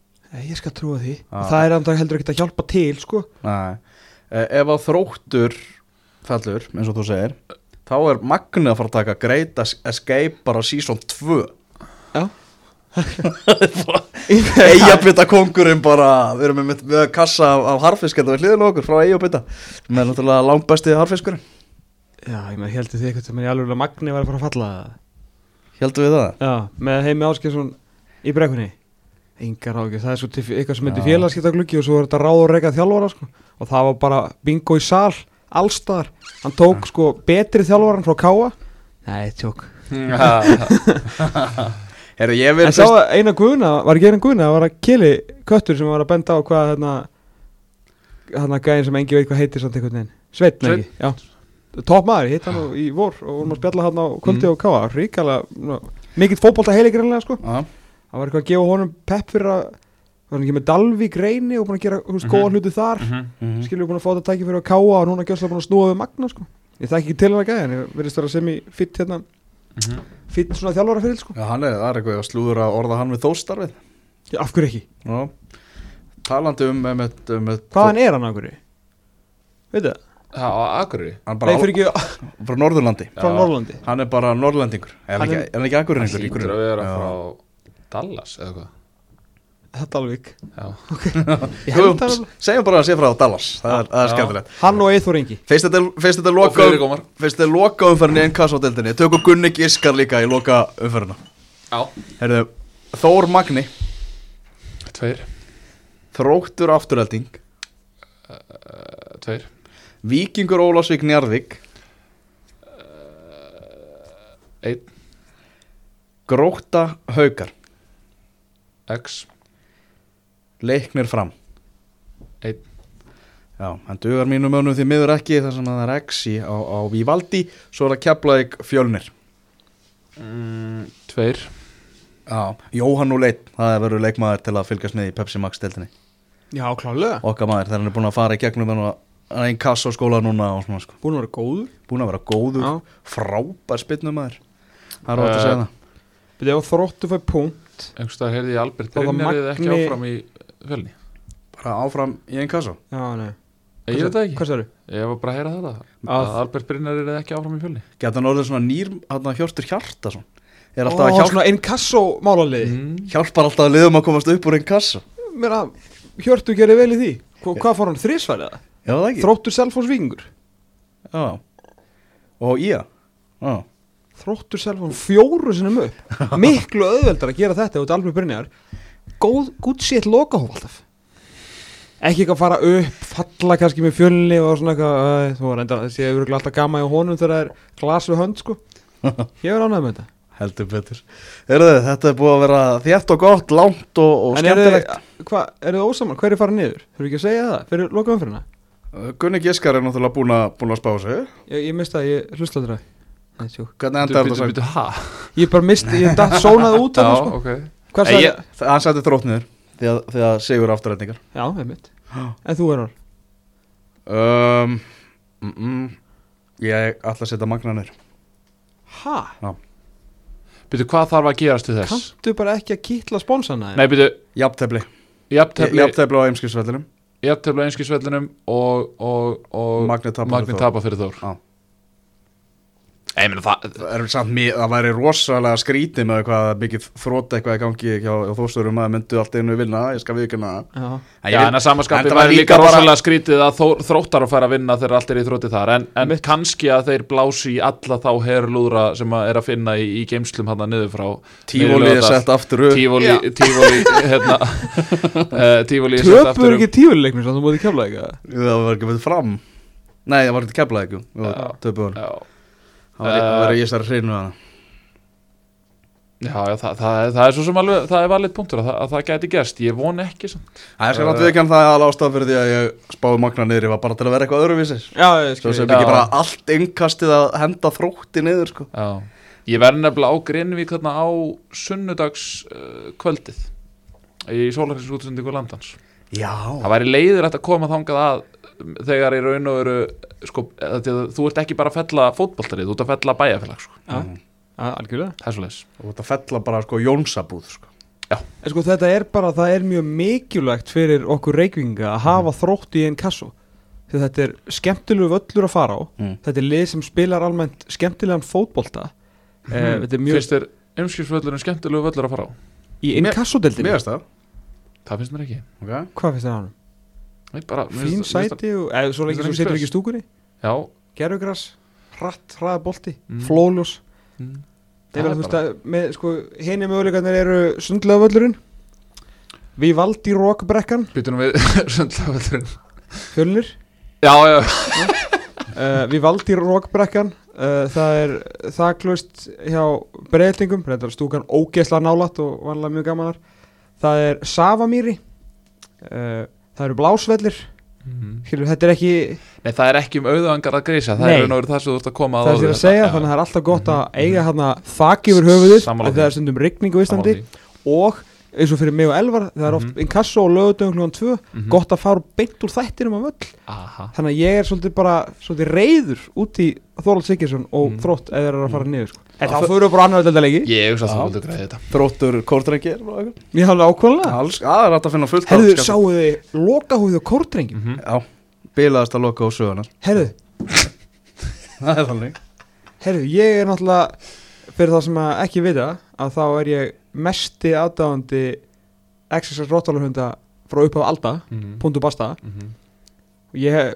ég skal trúa því. Og það er andag heldur ekki að hjálpa til sko. Nei. Eh, Ef að þróttur fellur, eins og þú segir þá er Magni að fara að taka Great Es- Escape bara season 2 Já. Eyjabita kongurinn bara við erum með, með kassa af, af harfisk þetta var hliðilega okkur frá Eyjabita. Sem er náttúrulega langt bestið harfiskurinn. Já, ég með heldur því eitthvað sem er alveg að Magni var að fara að falla? Hjældu við það? Já, með heimi Áskjesson í brekkunni Engar ágjör, það er svo eitthvað sem heitir félagskiptagluggi og svo er þetta ráð og reyka þjálfara sko. og það var bara bingo í sal allstaðar, hann tók sko betri þjálfaran frá Káa Nei, tjók. Herru, ég vil En sá að eina guðna, var ekki eina guðna, það var að kili köttur sem var að benda á hvað hérna hérna gæðin sem engi veit hvað heitir samt einhvern veginn. Sveinn, Sveinn. ekki, já. Topp maður, hitt hann í vor og vorum að spjalla hann á kvöldi Mm. og Káa, ríkala mikill fótbolta heili það var eitthvað að gefa honum pepp fyrir að var hann ekki með Dalvík reyni og búin að gera þú veist, Mhm. góða hluti þar mhm. skilur við búin að fá þetta tæki fyrir að káa og núna gjössa búin að snúa við magna sko. ég þekki ekki til hann að gæða en ég verðist vera sem í fitt hérna fitt svona þjálfara fyrir sko. Já, hann er, það er eitthvað að slúður að orða hann við þóstarfið Já, af hverju ekki? Já, talandi um, um, um, um hvaðan er hann af hverju? veitu það? Já, á Akureyri Hann Nei, bara fyrir ekki frá Norðurlandi frá Já. Norrlandi Hann er bara norrlendingur Er hann Hann ekki, er- hann ekki Það akkurinningur í hlýtur að vera frá Dallas eða hvað? Það er held það Segjum bara að sé frá Dallas. Það er, er skemmtilegt. Hann og Eithor Ingi. Fyrst þetta, fyrst þetta og loka fleiri gómar Fyrst þetta loka umferðinni en kassádeldinni Tökum Gunni Giskar líka í loka umferðina. Já, Herðu, Þór Magni. Tveir. Þróttur afturhelding uh, Tveir. Víkingur Ólafsvík Njarðvík. Einn. Gróta Haukar X. Leiknir fram. Einn. Já, hann dugar mínu mönnum því miður ekki þar sem að það er X í á, á Vívaldi Svo er það Keflavík Fjölnir. Mm, Tveir. Já, Jóhann og Leitt Það er verið leikmaður til að fylgjast með í Pepsi Max deltinni já, klálega. Okkar maður, þegar hann er búin að fara í gegnum hann og einn kass á skóla núna og svona sko. Búin að vera góður. Búin að vera góður, Já. frábær spynnum maður. Það er rátt að Eh, segja það? Byrja, ef þróttu fæ punkt gott einhverstað heyrði ég Albert Það Brynjarið ekki áfram í fjölni. Bara áfram í einn kassa Já, nei. Ég veit það ekki, ég var bara að heyra þetta Að- Albert Brynjarið er ekki áfram í fjölni. Geta hann orðið svona nýr hann Hjörtur Hjartason Er Ó, alltaf að hjálp, svona inkasso málaliði. Mm. hjálpar alltaf að liðum að komast upp úr einn kassa Hjörtu gerir vel í því. Hva, Hvað fór hann þrísværið það? Já það ekki. Þróttur Selfoss Víkingur. Já. Og Ía? Já Þróttur Selfoss fjóru sinum upp. Miklu auðveldar að gera þetta út alveg Brynjar Góð, gútt sétt lokahóf alltaf Ekki eitthvað að fara upp Falla kannski með fjölni og svona eitthvað Þú var enda þessi hefur alltaf gama í honum þegar það er glas við hönd sko. Ég er ánægð með þetta. Heldur betur. Heyrðu, Þetta er búið að vera þétt og gott, langt og, og En eru skemmtilegt. þið, hvað, eru þið ósaman? Hver er farið niður? Þurfum ekki að segja það? Fyrir lokaumfyrirna? Gunni Giskar er náttúrulega búin að, búin að spá sig. Ég, ég mista það, ég hlusta þetta. Hvernig endar þetta sagt? Ha? Ég bara misti, ég datt sónaði út af Já, það sko Hvað sagði Það- Hann sætti þróttniður því að, því að sigur afturrætningar Já, einmitt. En þú er hann um, mm, mm, Ég ætla að setja magnanir Ha? Býtu, hvað þarf að gerast til þess? Kanntu bara ekki að kýtla spónsana Nei, býtu, Jafntefli. Jafntefli Jafntefli á einskilsvellinum Jafntefli á einskisvellinum og, og, og Magni tapa fyrir Þór. Já. Ég meina það Það er það væri rosalega skrítið með hvað mikið þrótt eitthvað í gangi hjá, hjá þósturum að myndu allt einu vinna, ég skal viðkynna það. Já. En Já, en að var væri líka líka bara- rosalega skrítið að þróttar að fara að vinna þegar allt er í þrótti þar. En, en kannski að þeir blási í alla þá herrlúðra sem að er að finna í, í geimslum hann niður frá Tífólið er sett aftur upp. Tífóli, tífóli, hérna uh, Tífóli er sett Töpur aftur ekki tífuleiknum sem þú mútið kjála eitthvað Það var ekki með fram. Nei, það var ekki keflað ekki Já. Töpuður Já, Það var- það var í þessari hreinu hana. Já, já það, það, er- það er svo sem alveg það er valið punktur að það, að það gæti gerst. Ég von ekki samt. Það er skrænt viðkjann það að ástæða fyrir því að ég spáði magna niður Ég var bara til að vera eitthvað öðruvísis Já, ég Svo skil sem Já. ekki bara allt innkastið að henda þrótti niður sko. Já, ég verði nefnilega á Greinvík þarna á sunnudags uh, kvöldið í sólarins útsendingu landans. Já. Það væri leiður að koma þangað að þegar í raun og veru sko, að að þú ert ekki bara að fella fótboltarið, þú ert að fella bæjarfélag sko. Já, já, algjörlega. Er leis Og þetta fella bara sko Jónsabúð sko. En sko þetta er bara, það er mjög mikilvægt fyrir okkur reykvinga að hafa þrótt í einn kassu Því þetta er skemmtilegu völlur að fara á. Mm. Þetta er lið sem spilar almennt skemmtilegan fótbolta. Eh, Þetta er mjög fyrst er umskipsvöllurinn skemmtilegu völlur að fara á? Í einn veist það. Finnst mér ekki. Okay. Hvað finnst þér hann? Bara, Fín finnst sæti eða svo lengi sem það situr ekki stúkunni. Gerugras, hratt, hraða bolti, Mm. flóljós mm, sko, henni möguleikarnir eru sundlega völlurinn Vivaldi Rockbrekkan, býtunum við sundlavöllurinn fjölnir. Já, já, uh, Vivaldi Rockbrekkan uh, Það er þaklaust hjá breytingum Þetta er stúkan ógeðsla nálat og vanlega mjög gamanar Það er Savamýri uh, Það eru blásvellir Mhm. Skilur, Þetta er ekki Nei, það er ekki um auðvangar að grísa það Nei. er veru það sem þú ert að koma það sem ég er að segja Þannig að það er alltaf gott að eiga hérna þak yfir höfuðið af. Það er stundum rigning á Íslandi og eins og fyrir mig og Elvar það er oft Mhm. inkasso og lögutöng klúan 2 Mhm. gott að fara beint úr þættinum á völl Aha. þannig að ég er svolítið bara svolítið reyður út í Þorvald Siggjarsson og Mhm. þrótt eða eru að fara niður sko. En þá fyrir við bara annar þetta leiki ég hugsa að Já. þú vildu greiði þetta. Þróttur eitthvað ég hafði ákvæmlega Alls, að það er hægt að finna fullt af herðu, sáu þið lokahúði og kórtrengjum Mhm. Já, bilaðast að loka á sögunar herðu, Það er þannig. Herðu, ég er náttúrulega fyrir það sem að ekki vita að þá er ég mesti aðdáðandi XXS Rottalarhunda frá upphaf Alda, Mhm. punktu basta. Mhm. Ég,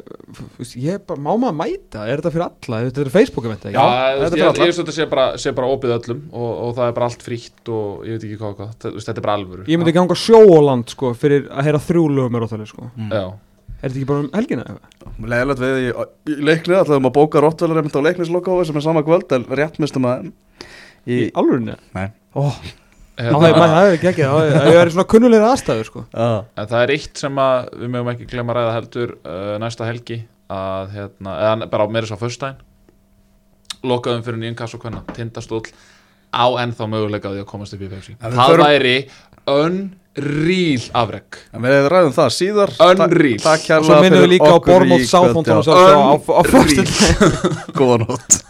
ég er bara, má maður mæta er þetta fyrir alla, þetta er Facebook-event ekki? Já, þetta veist, er ég, fyrir alla. ég veist þetta sé bara, sé bara opið öllum og, og það er bara allt frítt og ég veit ekki hvað, hvað. Það- þú veist, þetta er bara alvöru Ég myndi ganga sjóóland sko fyrir að heyra þrjú lögum með Rottweiler sko Já, Er þetta ekki bara um helgina eða? Leðilegt við í, í leikni ætlaðum að bóka Rottweiler einmitt á leiknislokái sem er sama kvöld en rétt mistum að Í í, alvörinni? Nei. Ó, Hérna, það er maður, það er ekki ekki Það er- svona kunnulegra aðstæður sko. Að, En það er eitt sem að við mögum ekki glemma að ræða heldur uh, næsta helgi að hérna, eða bara á meira svo föstudaginn. Lokaðum fyrir nýjum kass og hvenna tindastóll á ennþá möguleika á því að komast upp í Pepsi En við það væri unreal afrek. En við ræðum það síðar. Unreal. Og svo minnum við líka á Bormótt já. og svo á, á Góða nótt